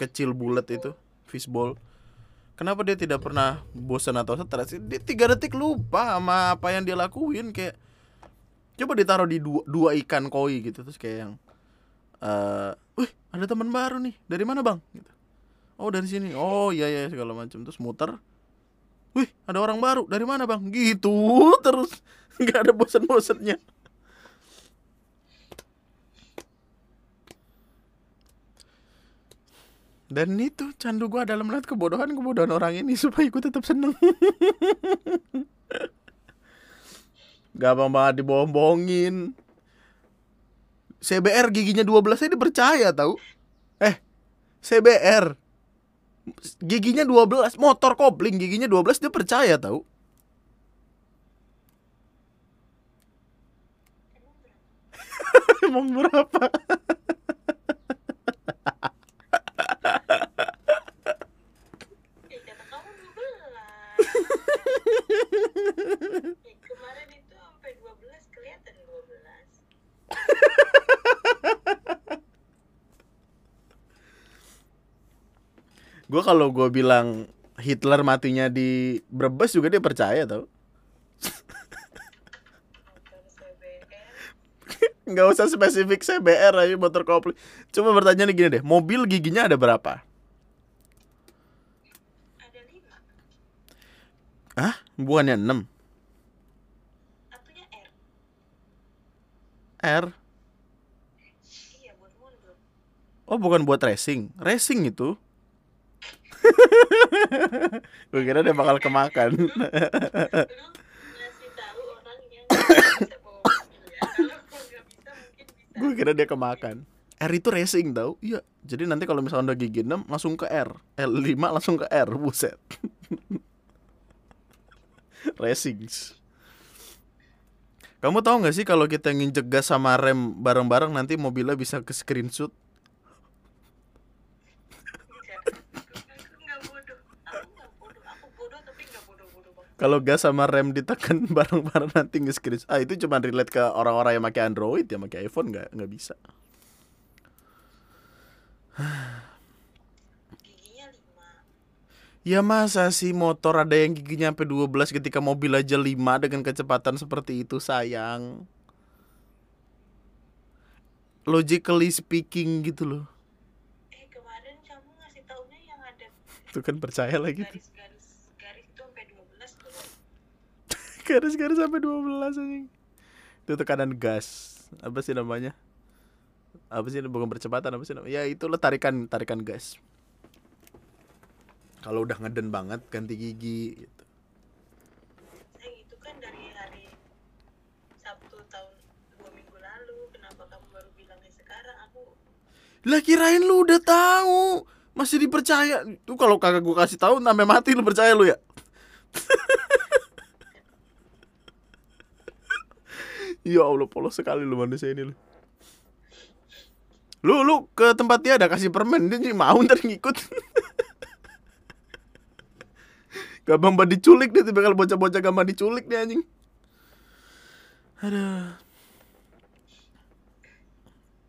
kecil bulat itu fishbowl Kenapa dia tidak pernah bosan atau stres? Dia tiga detik lupa sama apa yang dia lakuin kayak coba ditaruh di dua, dua ikan koi gitu terus kayak yang eh, wih ada teman baru nih dari mana bang? Gitu. Oh dari sini. Oh iya iya segala macam terus muter. Wih ada orang baru dari mana bang? Gitu [LAUGHS] terus nggak ada bosan-bosannya. Dan itu candu gua dalam melihat kebodohan kebodohan orang ini supaya gue tetap seneng. [LAUGHS] gampang banget dibohong-bohongin CBR giginya 12 saya dipercaya tahu eh CBR giginya 12 motor kopling giginya 12 dia percaya tahu emang [LAUGHS] berapa Ya kata kamu 12 ya, Kemarin itu sampai 12 kelihatan 12 gue kalau gue bilang Hitler matinya di Brebes juga dia percaya tau. [LAUGHS] Nggak usah spesifik CBR aja motor kopling cuma bertanya nih gini deh mobil giginya ada berapa? Ada 5 Hah? bukannya 6 Satunya R. R? Iya buat mundur. Oh bukan buat racing. Racing itu [LAUGHS] gue kira dia bakal kemakan. [COUGHS] Gue kira dia kemakan. R itu racing tau. Iya jadi nanti kalau misalnya udah gigi 6 langsung ke R. L5 langsung ke R buset. [LAUGHS] Racing kamu tahu nggak sih kalau kita nginjek gas sama rem bareng-bareng nanti mobilnya bisa ke screenshot Enggak Aku nggak bodoh Aku nggak bodoh Aku bodoh tapi nggak bodoh-bodoh banget kalau gas sama rem ditekan [LAUGHS] bareng-bareng nanti nge-screenshot ah itu cuma relate ke orang-orang yang pakai Android ya pakai iPhone nggak nggak bisa. Giginya 5 Ya masa sih motor ada yang giginya sampai 12 ketika mobil aja 5 dengan kecepatan seperti itu sayang. Logically speaking gitu loh. Eh kemarin kamu ngasih taunya yang ada Itu kan percaya lagi tuh garis-garis garis itu sampai 12 tuh Garis-garis sampai 12 anjing. Itu tekanan gas. Apa sih namanya? Apa sih bukan percepatan apa sih namanya? Ya itu lo tarikan tarikan gas. Kalau udah ngeden banget ganti gigi gitu. Saya gitu kan dari hari Sabtu tahun dua minggu lalu. Kenapa kamu baru bilangnya sekarang? Aku Lah kirain lu udah tahu. Masih dipercaya. Tuh kalau kagak gua kasih tahu sampai mati lu percaya lu ya [LAUGHS] ya Allah polos sekali lu manusia ini lu. Lu lu ke tempat dia ada kasih permen dia sih mau ntar ngikut. [LAUGHS] Gampang banget diculik dia bakal bocah-bocah gampang diculik nih anjing. Aduh.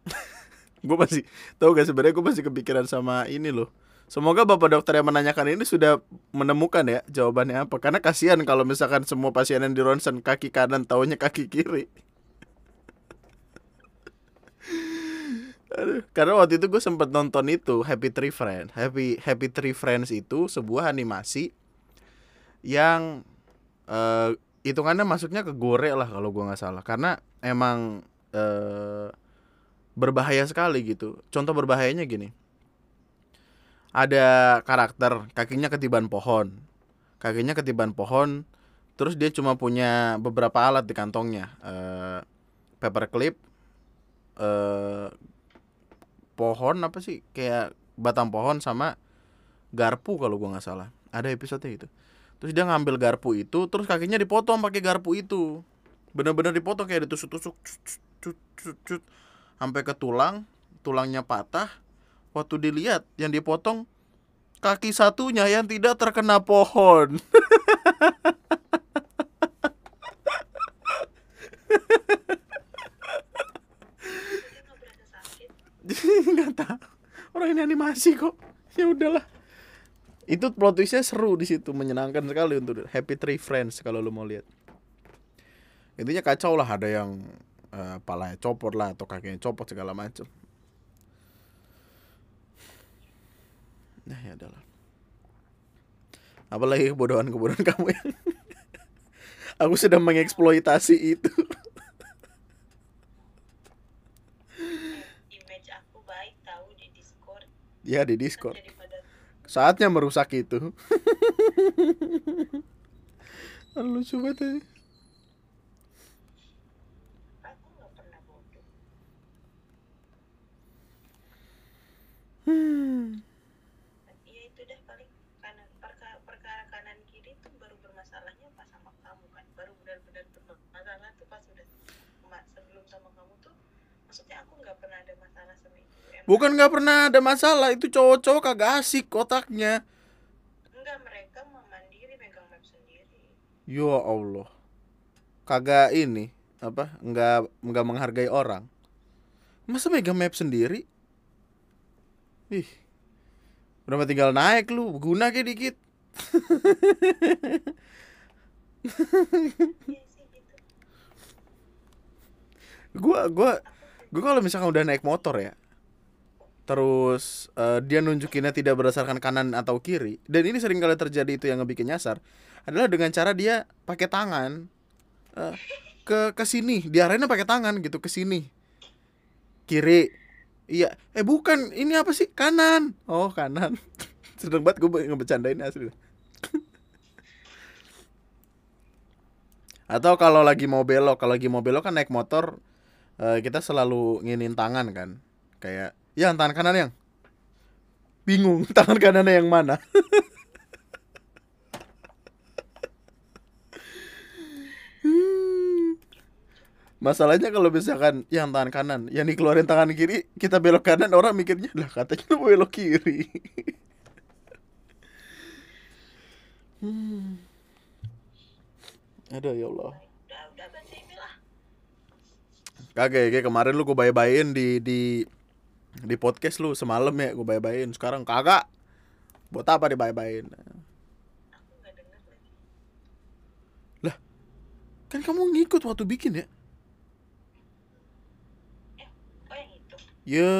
[LAUGHS] Gue masih tahu gak sebenarnya gue masih kepikiran sama ini loh. Semoga bapak dokter yang menanyakan ini sudah menemukan ya jawabannya apa. Karena kasihan kalau misalkan semua pasien yang di ronsen kaki kanan taunya kaki kiri Aduh, karena waktu itu gue sempet nonton itu Happy Tree Friends. Happy Happy Tree Friends itu sebuah animasi yang eh hitungannya masuknya ke gore lah kalau gua nggak salah. Karena emang eh berbahaya sekali gitu. Contoh berbahayanya gini. Ada karakter kakinya ketiban pohon. Kakinya ketiban pohon terus dia cuma punya beberapa alat di kantongnya. Eh paperclip eh pohon apa sih? Kayak batang pohon sama garpu kalau gua nggak salah. Ada episode itu terus dia ngambil garpu itu terus kakinya dipotong pakai garpu itu. Bener-bener dipotong kayak ditusuk-tusuk sampai ke tulang tulangnya patah. Waktu dilihat yang dipotong kaki satunya yang tidak terkena pohon [LAUGHS] dia nggak berasa sakit [LAUGHS] nggak tahu. Orang ini animasi kok. Ya udahlah. Itu plot twistnya seru di situ menyenangkan sekali untuk Happy Tree Friends kalau lu mau lihat. Intinya kacau lah ada yang eh, palanya copot lah atau kakinya copot segala macam nah ya adalah apalagi kebodohan-kebodohan kamu yang [LAUGHS] aku sedang mengeksploitasi itu Ya di Discord. Saatnya merusak itu. lu coba deh. Hmm. Maksudnya aku nggak pernah ada masalah sama itu Emang Bukan nggak pernah ada masalah, itu cowok-cowok kagak asik otaknya. enggak mereka mau mandiri megang map sendiri Ya Allah. Kagak ini apa? Nggak nggak menghargai orang. Masa megang map sendiri? Ih. Udah mah tinggal naik lu, guna kayak dikit. iya gitu [LAUGHS] Gua gua gua kalau misalkan udah naik motor ya. Terus eh, dia nunjukinnya tidak berdasarkan kanan atau kiri dan ini sering kali terjadi itu yang ngebikin nyasar adalah dengan cara dia pakai tangan eh, ke ke sini, diarahinnya pakai tangan gitu ke sini. Kiri. Iya, eh bukan, ini apa sih? Kanan. Oh, kanan. [LAUGHS] Sedang banget gue ngebecandain asli. Atau kalau lagi mau belok, kalau lagi mau belok kan naik motor eh, kita selalu nginin tangan kan. Kayak, ya tangan kanan yang bingung [LAUGHS] tangan kanannya yang mana. [LAUGHS] Masalahnya kalau misalkan yang tangan kanan, yang dikeluarin tangan kiri, kita belok kanan, orang mikirnya lah katanya lu belok kiri. [LAUGHS] hmm. Aduh ya Allah. udah udah baca email lah Kagak, kayak kemarin lu gue bye-byein di di di podcast lu semalam ya gue bye-byein. Sekarang kagak. Buat apa di bye-byein? aku nggak denger lagi Kan kamu ngikut waktu bikin ya? Ya.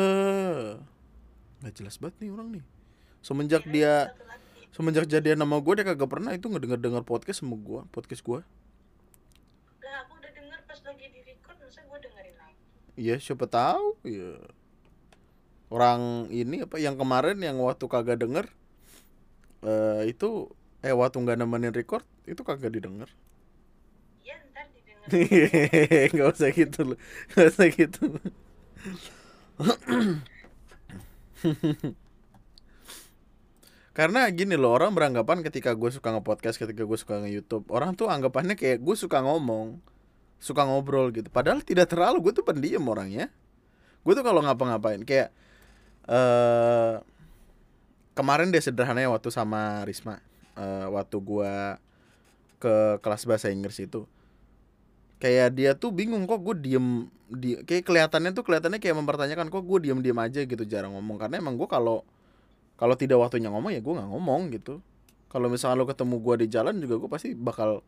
Nggak jelas banget nih orang nih. Semenjak dia semenjak jadian sama gue dia kagak pernah itu ngedenger-denger podcast sama gue, podcast gue. lah aku udah denger pas lagi di record masa gue dengerin lagi Iya, siapa tahu ya. Orang ini apa yang kemarin yang waktu kagak denger eh itu eh waktu nggak nemenin record itu kagak didengar. iya ntar didengar [LAUGHS] nggak usah gitu loh nggak usah gitu [CLEARS THROAT] karena gini loh orang beranggapan ketika gue suka nge-podcast ketika gue suka nge-youtube orang tuh anggapannya kayak gue suka ngomong suka ngobrol gitu. Padahal tidak terlalu gue tuh pendiam orangnya. Gue tuh kalau ngapa-ngapain kayak eh kemarin deh sederhananya waktu sama Risma eh, waktu gue ke kelas bahasa Inggris itu kayak dia tuh bingung kok gue diem di kayak kelihatannya tuh kelihatannya kayak mempertanyakan kok gue diem diem aja gitu jarang ngomong? Karena emang gue kalau kalau tidak waktunya ngomong ya gue nggak ngomong gitu. Kalau misalnya lo ketemu gue di jalan juga gue pasti bakal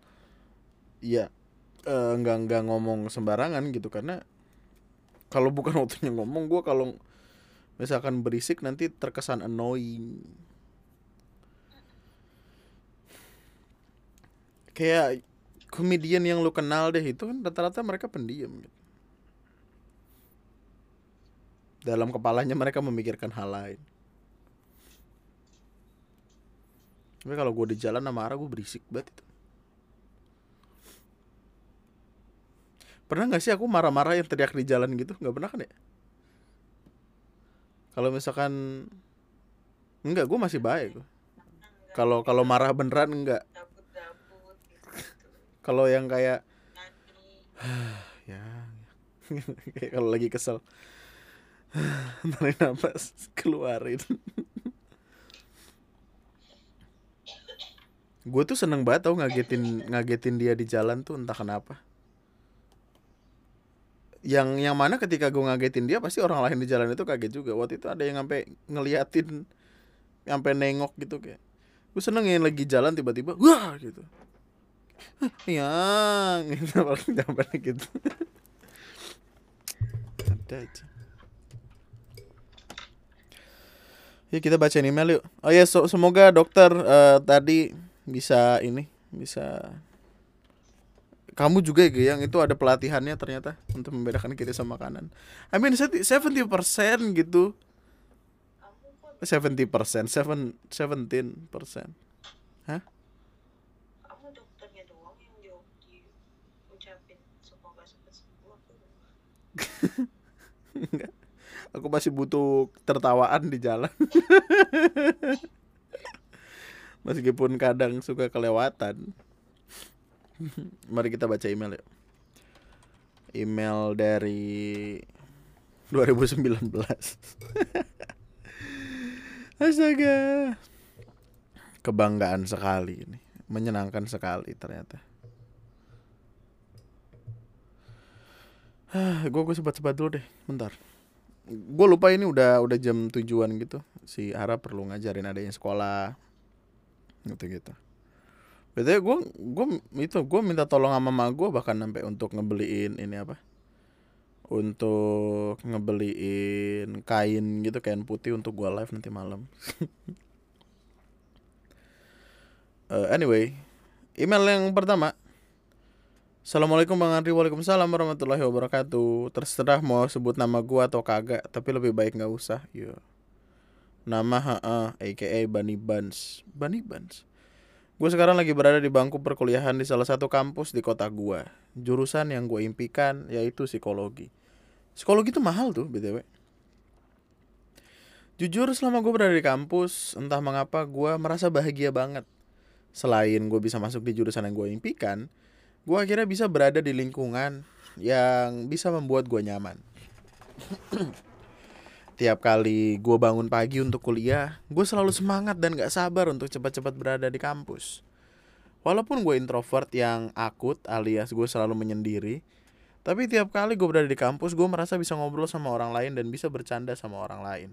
ya eh, nggak nggak ngomong sembarangan gitu karena kalau bukan [LAUGHS] waktunya ngomong gue kalau misalkan berisik nanti terkesan annoying kayak komedian yang lu kenal deh itu kan rata-rata mereka pendiam gitu. Dalam kepalanya mereka memikirkan hal lain. Tapi kalau gue di jalan sama Ara gue berisik banget itu. Pernah nggak sih aku marah-marah yang teriak di jalan gitu? Nggak pernah kan ya? Kalau misalkan enggak, gue masih baik. Kalau kalau marah beneran enggak. Kalau yang kayak [SIGHS] ya kayak [LAUGHS] kalau lagi kesel [SIGHS] tarik nafas keluarin gue tuh seneng banget tau ngagetin ngagetin dia di jalan tuh entah kenapa yang yang mana ketika gue ngagetin dia pasti orang lain di jalan itu kaget juga. Waktu itu ada yang sampai ngeliatin sampai nengok gitu kayak gue seneng yang lagi jalan tiba-tiba wah gitu. Yang [LAUGHS] gitu paling jawabannya gitu. Ada aja. Ya kita baca email yuk. Oh ya so- semoga dokter eh, tadi bisa ini bisa kamu juga ya yang itu ada pelatihannya ternyata untuk membedakan kiri sama kanan I mean 70% gitu kamu kok 70% seven, 17% Hah? kamu dokternya doang yang jawab di ucapin semoga cepet sembuh aku [LAUGHS] Enggak. Aku masih butuh tertawaan di jalan. [LAUGHS] Meskipun kadang suka kelewatan. Mari kita baca email ya. Email dari 2019. [LAUGHS] Astaga. Kebanggaan sekali ini. Menyenangkan sekali ternyata. gue gue sebat-sebat dulu deh, bentar. Gue lupa ini udah udah jam tujuan gitu. Si Ara perlu ngajarin adanya sekolah, gitu Betulnya gue gue itu gue minta tolong sama mama gue bahkan sampai untuk ngebeliin ini apa? Untuk ngebeliin kain gitu kain putih untuk gue live nanti malam. uh, [LAUGHS] anyway, email yang pertama Assalamualaikum Bang Andri Waalaikumsalam warahmatullahi wabarakatuh Terserah mau sebut nama gua atau kagak Tapi lebih baik gak usah Yo. Nama HA aka Bani Bans Bani Bans Gue sekarang lagi berada di bangku perkuliahan di salah satu kampus di kota gua. Jurusan yang gue impikan yaitu psikologi. Psikologi itu mahal tuh BTW Jujur selama gue berada di kampus Entah mengapa gue merasa bahagia banget. Selain gue bisa masuk di jurusan yang gue impikan gue akhirnya bisa berada di lingkungan yang bisa membuat gue nyaman. Tiap kali gue bangun pagi untuk kuliah, gue selalu semangat dan gak sabar untuk cepat-cepat berada di kampus. Walaupun gue introvert yang akut alias gue selalu menyendiri, tapi tiap kali gue berada di kampus, gue merasa bisa ngobrol sama orang lain dan bisa bercanda sama orang lain.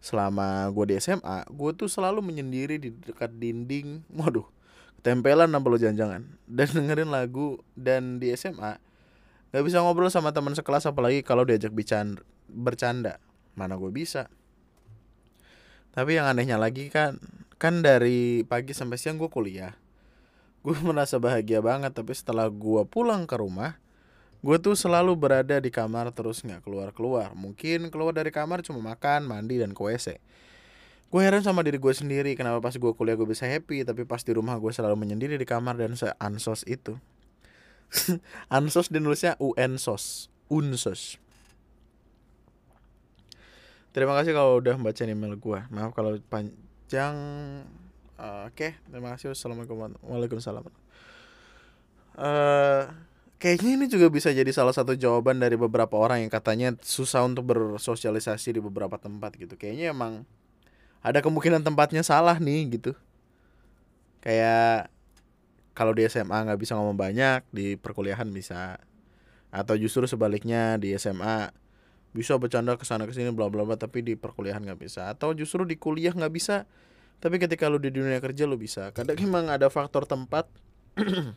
Selama gue di SMA, gue tuh selalu menyendiri di dekat dinding. [LAUGHS] Waduh, tempelan apa lo jangan-jangan dan dengerin lagu dan di SMA nggak bisa ngobrol sama teman sekelas apalagi kalau diajak bercanda mana gue bisa? Tapi yang anehnya lagi kan kan dari pagi sampai siang gue kuliah. Gue [LAUGHS] merasa bahagia banget tapi setelah gue pulang ke rumah gue tuh selalu berada di kamar terus nggak keluar keluar mungkin keluar dari kamar cuma makan mandi dan ke gue heran sama diri gue sendiri kenapa pas gue kuliah gue bisa happy tapi pas di rumah gue selalu menyendiri di kamar dan se [LAUGHS] ansos itu ansos dinulisnya unsos unsos terima kasih kalau udah baca email gue maaf kalau panjang. Uh, oke okay. terima kasih. Wassalamualaikum waalaikumsalam. Uh, kayaknya ini juga bisa jadi salah satu jawaban dari beberapa orang yang katanya susah untuk bersosialisasi di beberapa tempat gitu. Kayaknya emang ada kemungkinan tempatnya salah nih gitu. Kayak kalau di SMA nggak bisa ngomong banyak di perkuliahan bisa. Atau justru sebaliknya di SMA bisa bercanda ke sana ke sini bla bla bla tapi di perkuliahan nggak bisa. Atau justru di kuliah nggak bisa. Tapi ketika lu di dunia kerja lu bisa. Kadang memang ada faktor tempat. [CLEARS THROAT]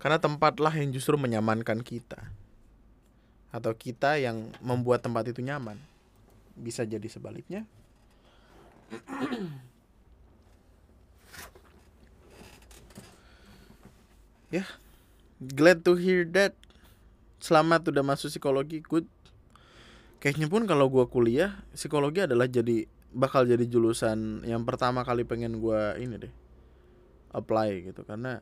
Karena tempatlah yang justru menyamankan kita. Atau kita yang membuat tempat itu nyaman. Bisa jadi sebaliknya. [CLEARS THROAT] Ya. Yeah. glad to hear that selamat udah masuk psikologi good. Kayaknya pun kalau gue kuliah psikologi adalah jadi bakal jadi jurusan yang pertama kali pengen gue ini deh apply gitu. Karena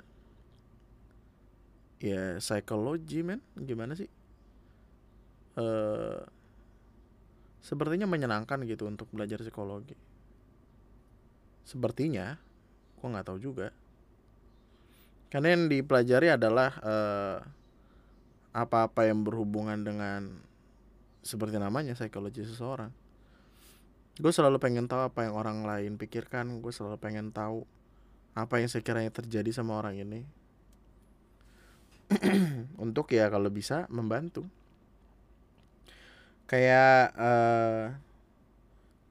ya psikologi men. Gimana sih? Uh, sepertinya menyenangkan gitu untuk belajar psikologi. Sepertinya, gua nggak tahu juga. Karena yang dipelajari adalah uh, apa-apa yang berhubungan dengan seperti namanya psikologi seseorang. Gue selalu pengen tahu apa yang orang lain pikirkan. Gue selalu pengen tahu apa yang sekiranya terjadi sama orang ini. [CLEARS THROAT] Untuk ya kalau bisa membantu. Kayak uh,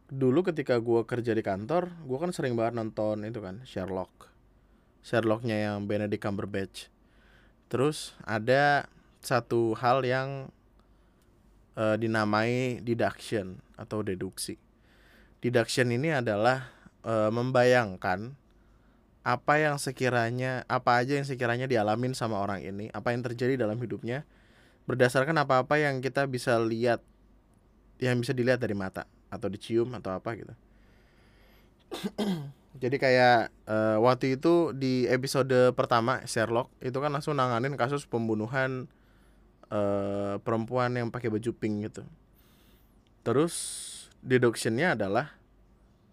dulu ketika gue kerja di kantor gue kan sering banget nonton itu kan Sherlock Sherlocknya yang Benedict Cumberbatch terus ada satu hal yang uh, dinamai deduction atau deduksi. Deduction ini adalah uh, membayangkan apa yang sekiranya apa aja yang sekiranya dialamin sama orang ini apa yang terjadi dalam hidupnya berdasarkan apa-apa yang kita bisa lihat yang bisa dilihat dari mata atau dicium atau apa gitu. [CLEARS THROAT] Jadi kayak uh, waktu itu di episode pertama Sherlock itu kan langsung nanganin kasus pembunuhan uh, perempuan yang pakai baju pink gitu. Terus deductionnya adalah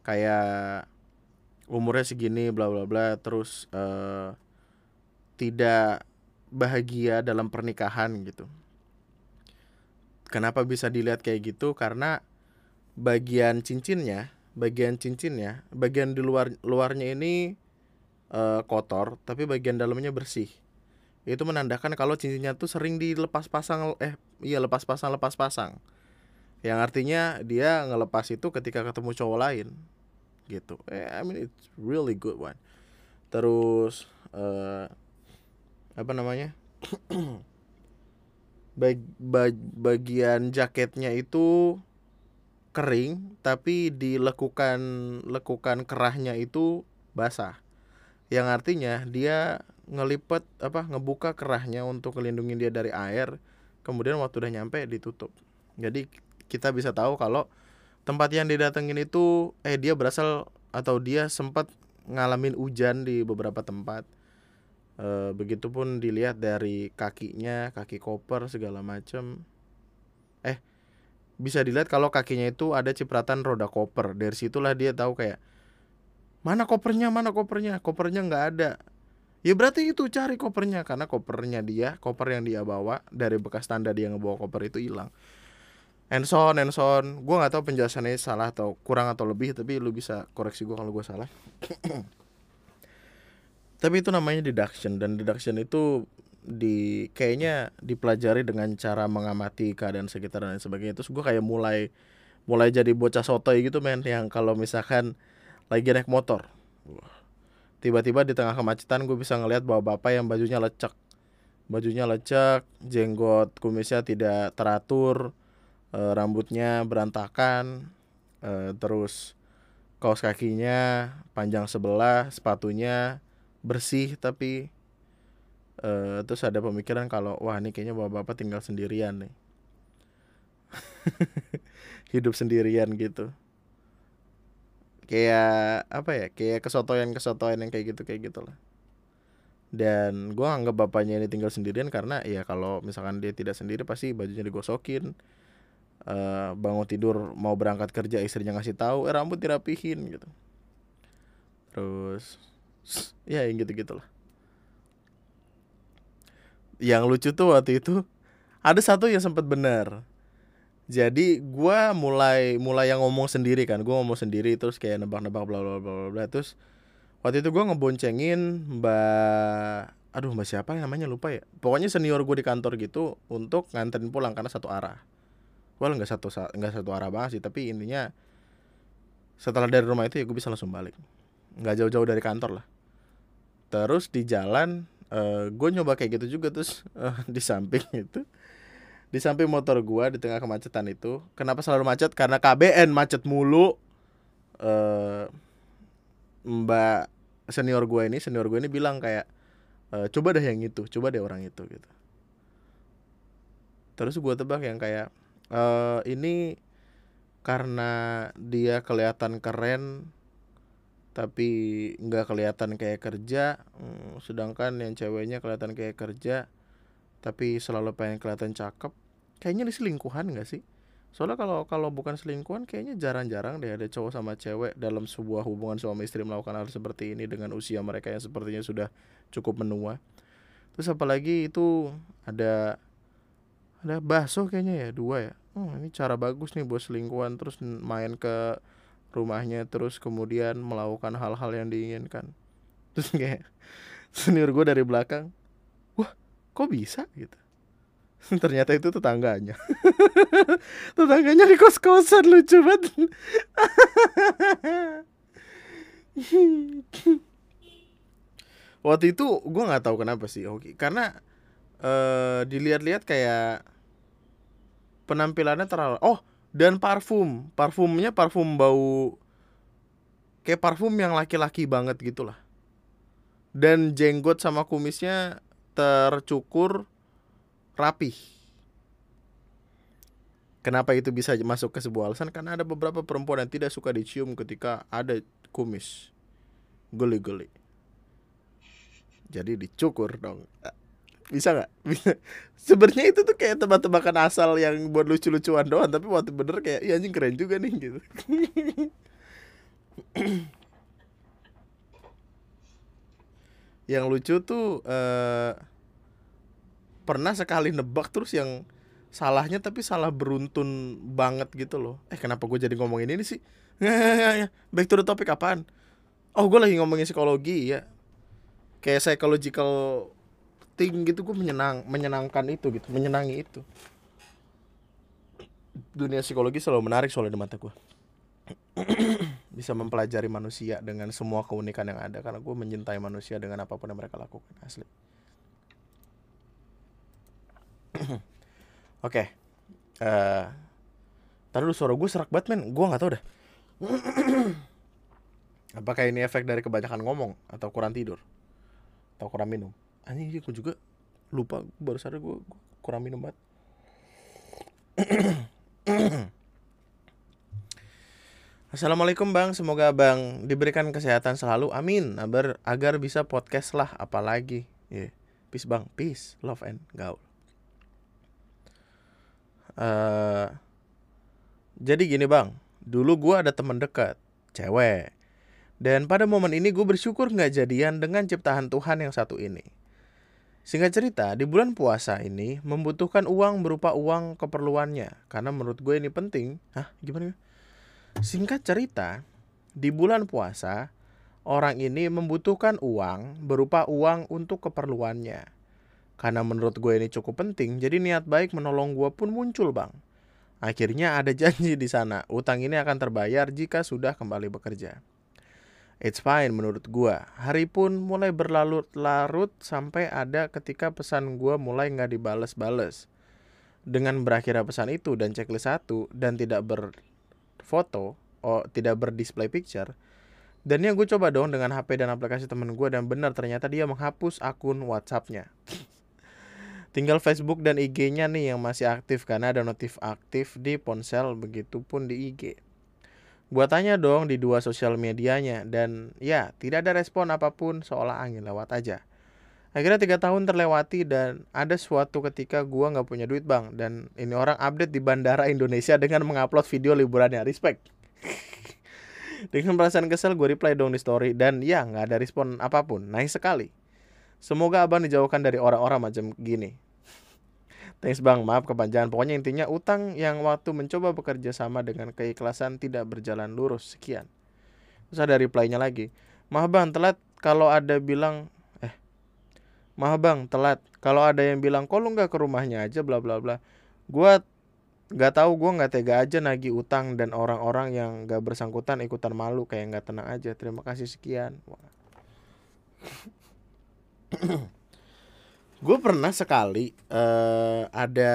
kayak umurnya segini bla bla bla terus uh, tidak bahagia dalam pernikahan gitu. Kenapa bisa dilihat kayak gitu? Karena bagian cincinnya bagian cincinnya bagian di luar luarnya ini uh, kotor tapi bagian dalamnya bersih itu menandakan kalau cincinnya tuh sering dilepas pasang eh iya lepas pasang lepas pasang yang artinya dia ngelepas itu ketika ketemu cowok lain gitu. Eh, I mean it's really good one. Terus uh, apa namanya? [CLEARS THROAT] Bag, bag, bagian jaketnya itu kering tapi dilekukan lekukan kerahnya itu basah. Yang artinya dia ngelipet apa ngebuka kerahnya untuk melindungi dia dari air kemudian waktu udah nyampe ditutup. Jadi kita bisa tahu kalau tempat yang didatengin itu eh dia berasal atau dia sempat ngalamin hujan di beberapa tempat. E, begitupun dilihat dari kakinya kaki koper segala macam eh bisa dilihat kalau kakinya itu ada cipratan roda koper. Dari situlah dia tahu kayak mana kopernya mana kopernya? Kopernya nggak ada ya berarti itu cari kopernya. Karena kopernya dia koper yang dia bawa dari bekas tanda dia ngebawa koper itu hilang. And so on and so on. Gue nggak tahu penjelasannya salah atau kurang atau lebih tapi lu bisa koreksi gue kalau gue salah. [CLEARS THROAT] Tapi itu namanya deduction dan deduction itu di kayaknya dipelajari dengan cara mengamati keadaan sekitar dan sebagainya. Terus gue kayak mulai mulai jadi bocah sotoy gitu men. Yang kalau misalkan lagi naik motor tiba-tiba di tengah kemacetan gue bisa ngelihat bahwa bapak yang bajunya lecek. Bajunya lecek jenggot kumisnya tidak teratur e, rambutnya berantakan e, terus kaos kakinya panjang sebelah sepatunya bersih tapi e, terus ada pemikiran kalau wah ini kayaknya bapak-bapak tinggal sendirian nih. [LAUGHS] Hidup sendirian gitu kayak apa ya kayak kesotoyan kesotoyan yang kayak gitu kayak gitulah. Dan gue anggap bapaknya ini tinggal sendirian karena ya kalau misalkan dia tidak sendiri pasti bajunya digosokin uh, bangun tidur mau berangkat kerja istrinya ngasih tahu eh rambut dirapihin gitu. Terus ya yang gitu gitulah yang lucu tuh waktu itu ada satu yang sempat benar jadi gue mulai mulai yang ngomong sendiri kan gue ngomong sendiri terus kayak nebak-nebak bla bla bla bla terus waktu itu gue ngeboncengin mbak aduh mbak siapa yang namanya lupa ya. Pokoknya senior gue di kantor gitu untuk nganterin pulang karena satu arah. Well nggak satu nggak satu arah banget sih tapi intinya setelah dari rumah itu ya gue bisa langsung balik. Nggak jauh-jauh dari kantor lah. Terus di jalan uh, gue nyoba kayak gitu juga terus uh, [LAUGHS] di samping itu di samping motor gua di tengah kemacetan itu kenapa selalu macet? Karena KBN macet mulu. Uh, mbak senior gua ini senior gua ini bilang kayak e, coba deh yang itu coba deh orang itu gitu. Terus gua tebak yang kayak e, ini karena dia kelihatan keren tapi nggak kelihatan kayak kerja hmm, sedangkan yang ceweknya kelihatan kayak kerja tapi selalu pengen kelihatan cakep kayaknya ini selingkuhan gak sih? Soalnya kalau kalau bukan selingkuhan kayaknya jarang-jarang deh ada cowok sama cewek dalam sebuah hubungan suami istri melakukan hal seperti ini dengan usia mereka yang sepertinya sudah cukup menua. Terus apalagi itu ada ada bakso kayaknya ya dua ya? Hmm, ini cara bagus nih buat selingkuhan terus main ke rumahnya terus kemudian melakukan hal-hal yang diinginkan. [LAUGHS] Terus kayak senior gue dari belakang kok bisa gitu? [LAUGHS] Ternyata itu tetangganya. [LAUGHS] Tetangganya di kos kosan lucu banget. [LAUGHS] Waktu itu gue nggak tahu kenapa sih oke karena uh, dilihat-lihat kayak penampilannya terlalu oh dan parfum. Parfumnya parfum bau kayak parfum yang laki-laki banget gitulah. Dan jenggot sama kumisnya tercukur rapih. Kenapa itu bisa masuk ke sebuah alasan? Karena ada beberapa perempuan yang tidak suka dicium ketika ada kumis. Geli-geli. Jadi dicukur dong. bisa nggak sebenarnya itu tuh kayak tebak-tebakan asal yang buat lucu-lucuan doang tapi waktu bener kayak iya anjing keren juga nih gitu yang lucu tuh eh, pernah sekali nebak terus yang salahnya tapi salah beruntun banget gitu loh. Eh kenapa gue jadi ngomongin ini sih? [LAUGHS] Back to the topic apaan? Oh gue lagi ngomongin psikologi ya kayak psychological thing gitu gue menyenang menyenangkan itu gitu menyenangi itu. Dunia psikologi selalu menarik soalnya di mata gue [CLEARS THROAT] bisa mempelajari manusia dengan semua keunikan yang ada karena gue mencintai manusia dengan apa pun yang mereka lakukan asli. [CLEARS THROAT] Oke okay. uh, Tadi dulu suara gue serak banget men. Gue gak tau dah Apakah ini efek dari kebanyakan ngomong Atau kurang tidur? Atau kurang minum? Anjing gue juga lupa. Baru sadar gue kurang minum banget [CLEARS THROAT] Assalamualaikum bang, semoga bang diberikan kesehatan selalu, amin. Agar agar bisa podcast lah, apalagi. Yeah. Peace bang, peace, love and gaul. Uh, jadi gini bang, dulu gue ada teman dekat, cewek. Dan pada momen ini gue bersyukur nggak jadian dengan ciptaan Tuhan yang satu ini. Singkat cerita, di bulan puasa ini membutuhkan uang berupa uang keperluannya. Karena menurut gue ini penting. Hah, gimana? Singkat cerita, di bulan puasa, orang ini membutuhkan uang berupa uang untuk keperluannya. Karena menurut gue ini cukup penting, jadi niat baik menolong gue pun muncul bang. Akhirnya ada [LAUGHS] janji di sana, utang ini akan terbayar jika sudah kembali bekerja. It's fine menurut gue. Hari pun mulai berlarut-larut sampai ada ketika pesan gue mulai nggak dibales-bales. Dengan berakhirnya pesan itu dan checklist satu dan tidak ber foto oh tidak berdisplay picture dan ya gue coba dong dengan HP dan aplikasi temen gue dan benar ternyata dia menghapus akun WhatsAppnya. [LAUGHS] Tinggal Facebook dan IG-nya nih yang masih aktif karena ada notif aktif di ponsel begitupun di IG gue tanya dong di dua sosial medianya dan ya tidak ada respon apa pun seolah angin lewat aja Akhirnya tiga tahun terlewati dan ada suatu ketika gua nggak punya duit bang dan ini orang update di bandara Indonesia dengan mengupload video liburannya respect. [LAUGHS] dengan perasaan kesel gue reply dong di story dan ya nggak ada respon apa pun naik sekali. Semoga abang dijauhkan dari orang-orang macam gini. Thanks bang, maaf kepanjangan. Pokoknya intinya utang yang waktu mencoba bekerja sama dengan keikhlasan tidak berjalan lurus. Sekian. Terus ada reply-nya lagi. Maaf bang, telat kalau ada bilang Maaf bang, telat. Kalau ada yang bilang, kok lu nggak ke rumahnya aja, bla bla bla. Gua nggak tahu, gua nggak tega aja nagih utang dan orang-orang yang nggak bersangkutan ikutan malu kayak nggak tenang aja. Terima kasih sekian. gue pernah sekali uh, ada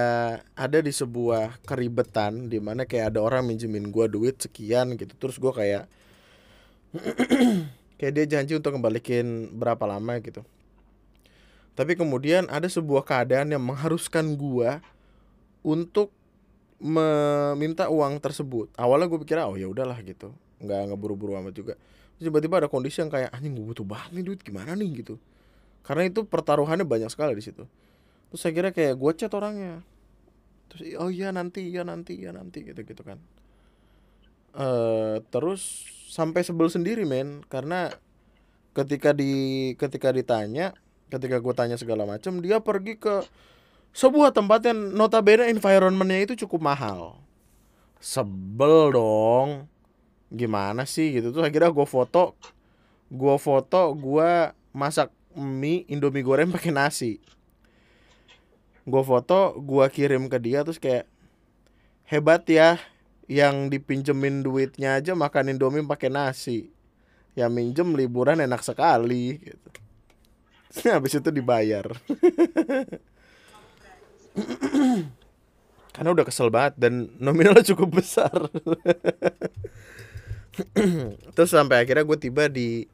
ada di sebuah keribetan di mana kayak ada orang minjemin gue duit sekian gitu terus gue kayak [CLEARS THROAT] kayak dia janji untuk kembaliin berapa lama gitu tapi kemudian ada sebuah keadaan yang mengharuskan gua untuk meminta uang tersebut. Awalnya gue pikir oh ya udahlah gitu. Nggak nggak buru-buru amat juga. Tiba-tiba ada kondisi yang kayak anjing gue butuh banget nih duit gimana nih? gitu. Karena itu pertaruhannya banyak sekali di situ. Terus saya kira kayak gue chat orangnya. Terus oh iya nanti iya nanti iya nanti gitu gitu kan. Uh, terus sampai sebel sendiri men. Karena ketika di ketika ditanya ketika gue tanya segala macam dia pergi ke sebuah tempat yang notabene environmentnya itu cukup mahal. Sebel dong. Gimana sih gitu. Tuh akhirnya gue foto gue foto gue masak mie indomie goreng pakai nasi. Gue foto gue kirim ke dia terus kayak hebat ya yang dipinjemin duitnya aja makan indomie pakai nasi. Ya minjem liburan enak sekali gitu [LAUGHS] habis itu dibayar. [CLEARS THROAT] Karena udah kesel banget dan nominalnya cukup besar. [CLEARS THROAT] Terus sampai akhirnya gue tiba di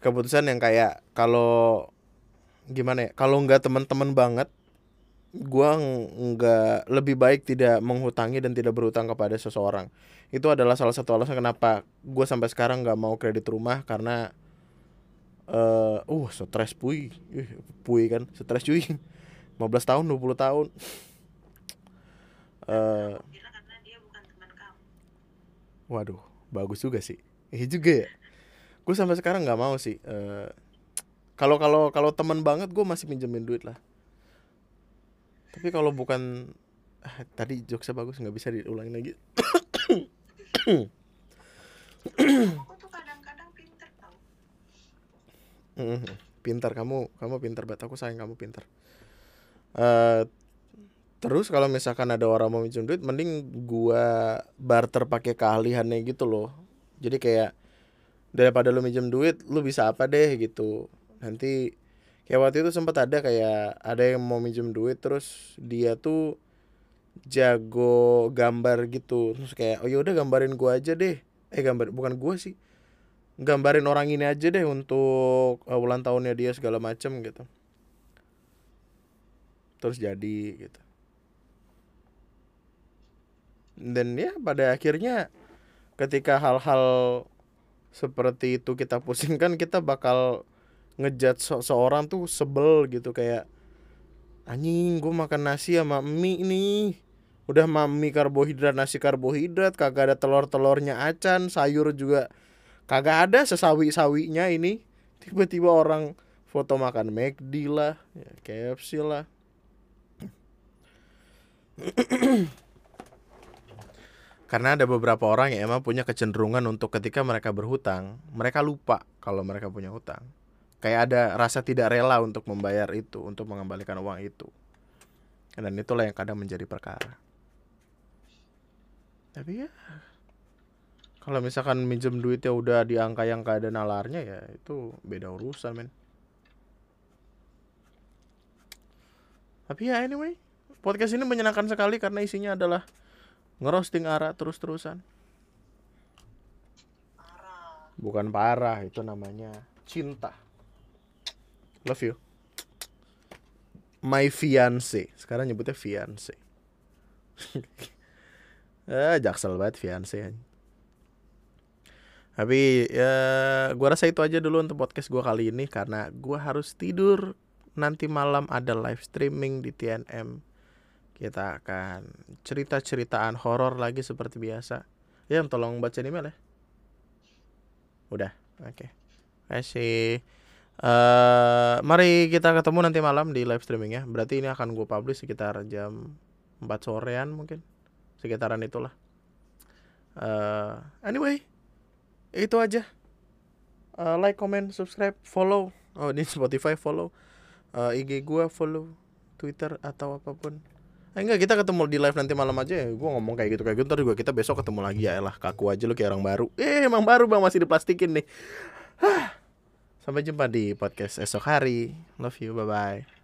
keputusan yang kayak kalau gimana ya kalau nggak teman-teman banget gue nggak lebih baik tidak menghutangi dan tidak berhutang kepada seseorang. Itu adalah salah satu alasan kenapa gue sampai sekarang nggak mau kredit rumah karena eh uh stres puy. Ih, puy kan stres cuy. 15 tahun 20 tahun. Eh kamu. waduh bagus juga sih. Iya juga ya. Gue sampai sekarang nggak mau sih eh kalau kalau kalau teman banget gue masih minjemin duit lah. Tapi kalau bukan ah, tadi jokesnya bagus nggak bisa diulangin lagi Aku tuh kadang-kadang pinter tau. Pintar kamu kamu pintar banget aku sayang kamu pintar. Eh terus kalau misalkan ada orang mau minjem duit mending gua barter pakai keahliannya gitu loh. Jadi kayak daripada lu minjem duit lu bisa apa deh gitu. Nanti kayak waktu itu sempat ada kayak ada yang mau minjem duit terus dia tuh jago gambar gitu. Terus kayak oh yaudah gambarin gua aja deh. Eh gambar bukan gua sih gambarin orang ini aja deh untuk uh, ulang tahunnya dia segala macem gitu. Terus jadi gitu. Dan ya pada akhirnya ketika hal-hal seperti itu kita pusingkan kita bakal ngejat se- seorang tuh sebel gitu kayak anjing gue makan nasi sama mie nih. Udah mami karbohidrat nasi karbohidrat kagak ada telur-telurnya acan sayur juga kagak ada sesawi-sawinya ini. Tiba-tiba orang foto makan McD lah ya, KFC lah. Karena ada beberapa orang yang emang punya kecenderungan untuk ketika mereka berhutang mereka lupa kalau mereka punya hutang. Kayak ada rasa tidak rela untuk membayar itu untuk mengembalikan uang itu. Dan itulah yang kadang menjadi perkara. Tapi ya kalau misalkan minjem duitnya udah di angka yang gak ada nalarnya ya itu beda urusan men. Tapi ya anyway podcast ini menyenangkan sekali karena isinya adalah ngerosting Ara terus-terusan. Bukan parah itu namanya cinta. Love you. My fiance. Sekarang nyebutnya fiance. [LAUGHS] Eh jaksel banget fiance. Tapi ya gua rasa itu aja dulu untuk podcast gua kali ini karena gua harus tidur. Nanti malam ada live streaming di TNM kita akan cerita-ceritaan horor lagi seperti biasa. Ya tolong baca email ya. Udah oke. Kasih eh mari kita ketemu nanti malam di live streaming ya. Berarti ini akan gue publish sekitar jam 4 sorean mungkin. Sekitaran itulah. Eh anyway itu aja. Eh, like comment subscribe follow. Oh di Spotify follow. Eh, IG gua follow Twitter atau apa pun. Eh, enggak kita ketemu di live nanti malam aja. Ya Gua ngomong kayak gitu kayak gitu. Ntar juga kita besok ketemu lagi. Ya lah kaku aja lu kayak orang baru. Eh emang baru bang. Masih diplastikin nih. [SIGHS] Sampai jumpa di podcast esok hari. Love you. Bye bye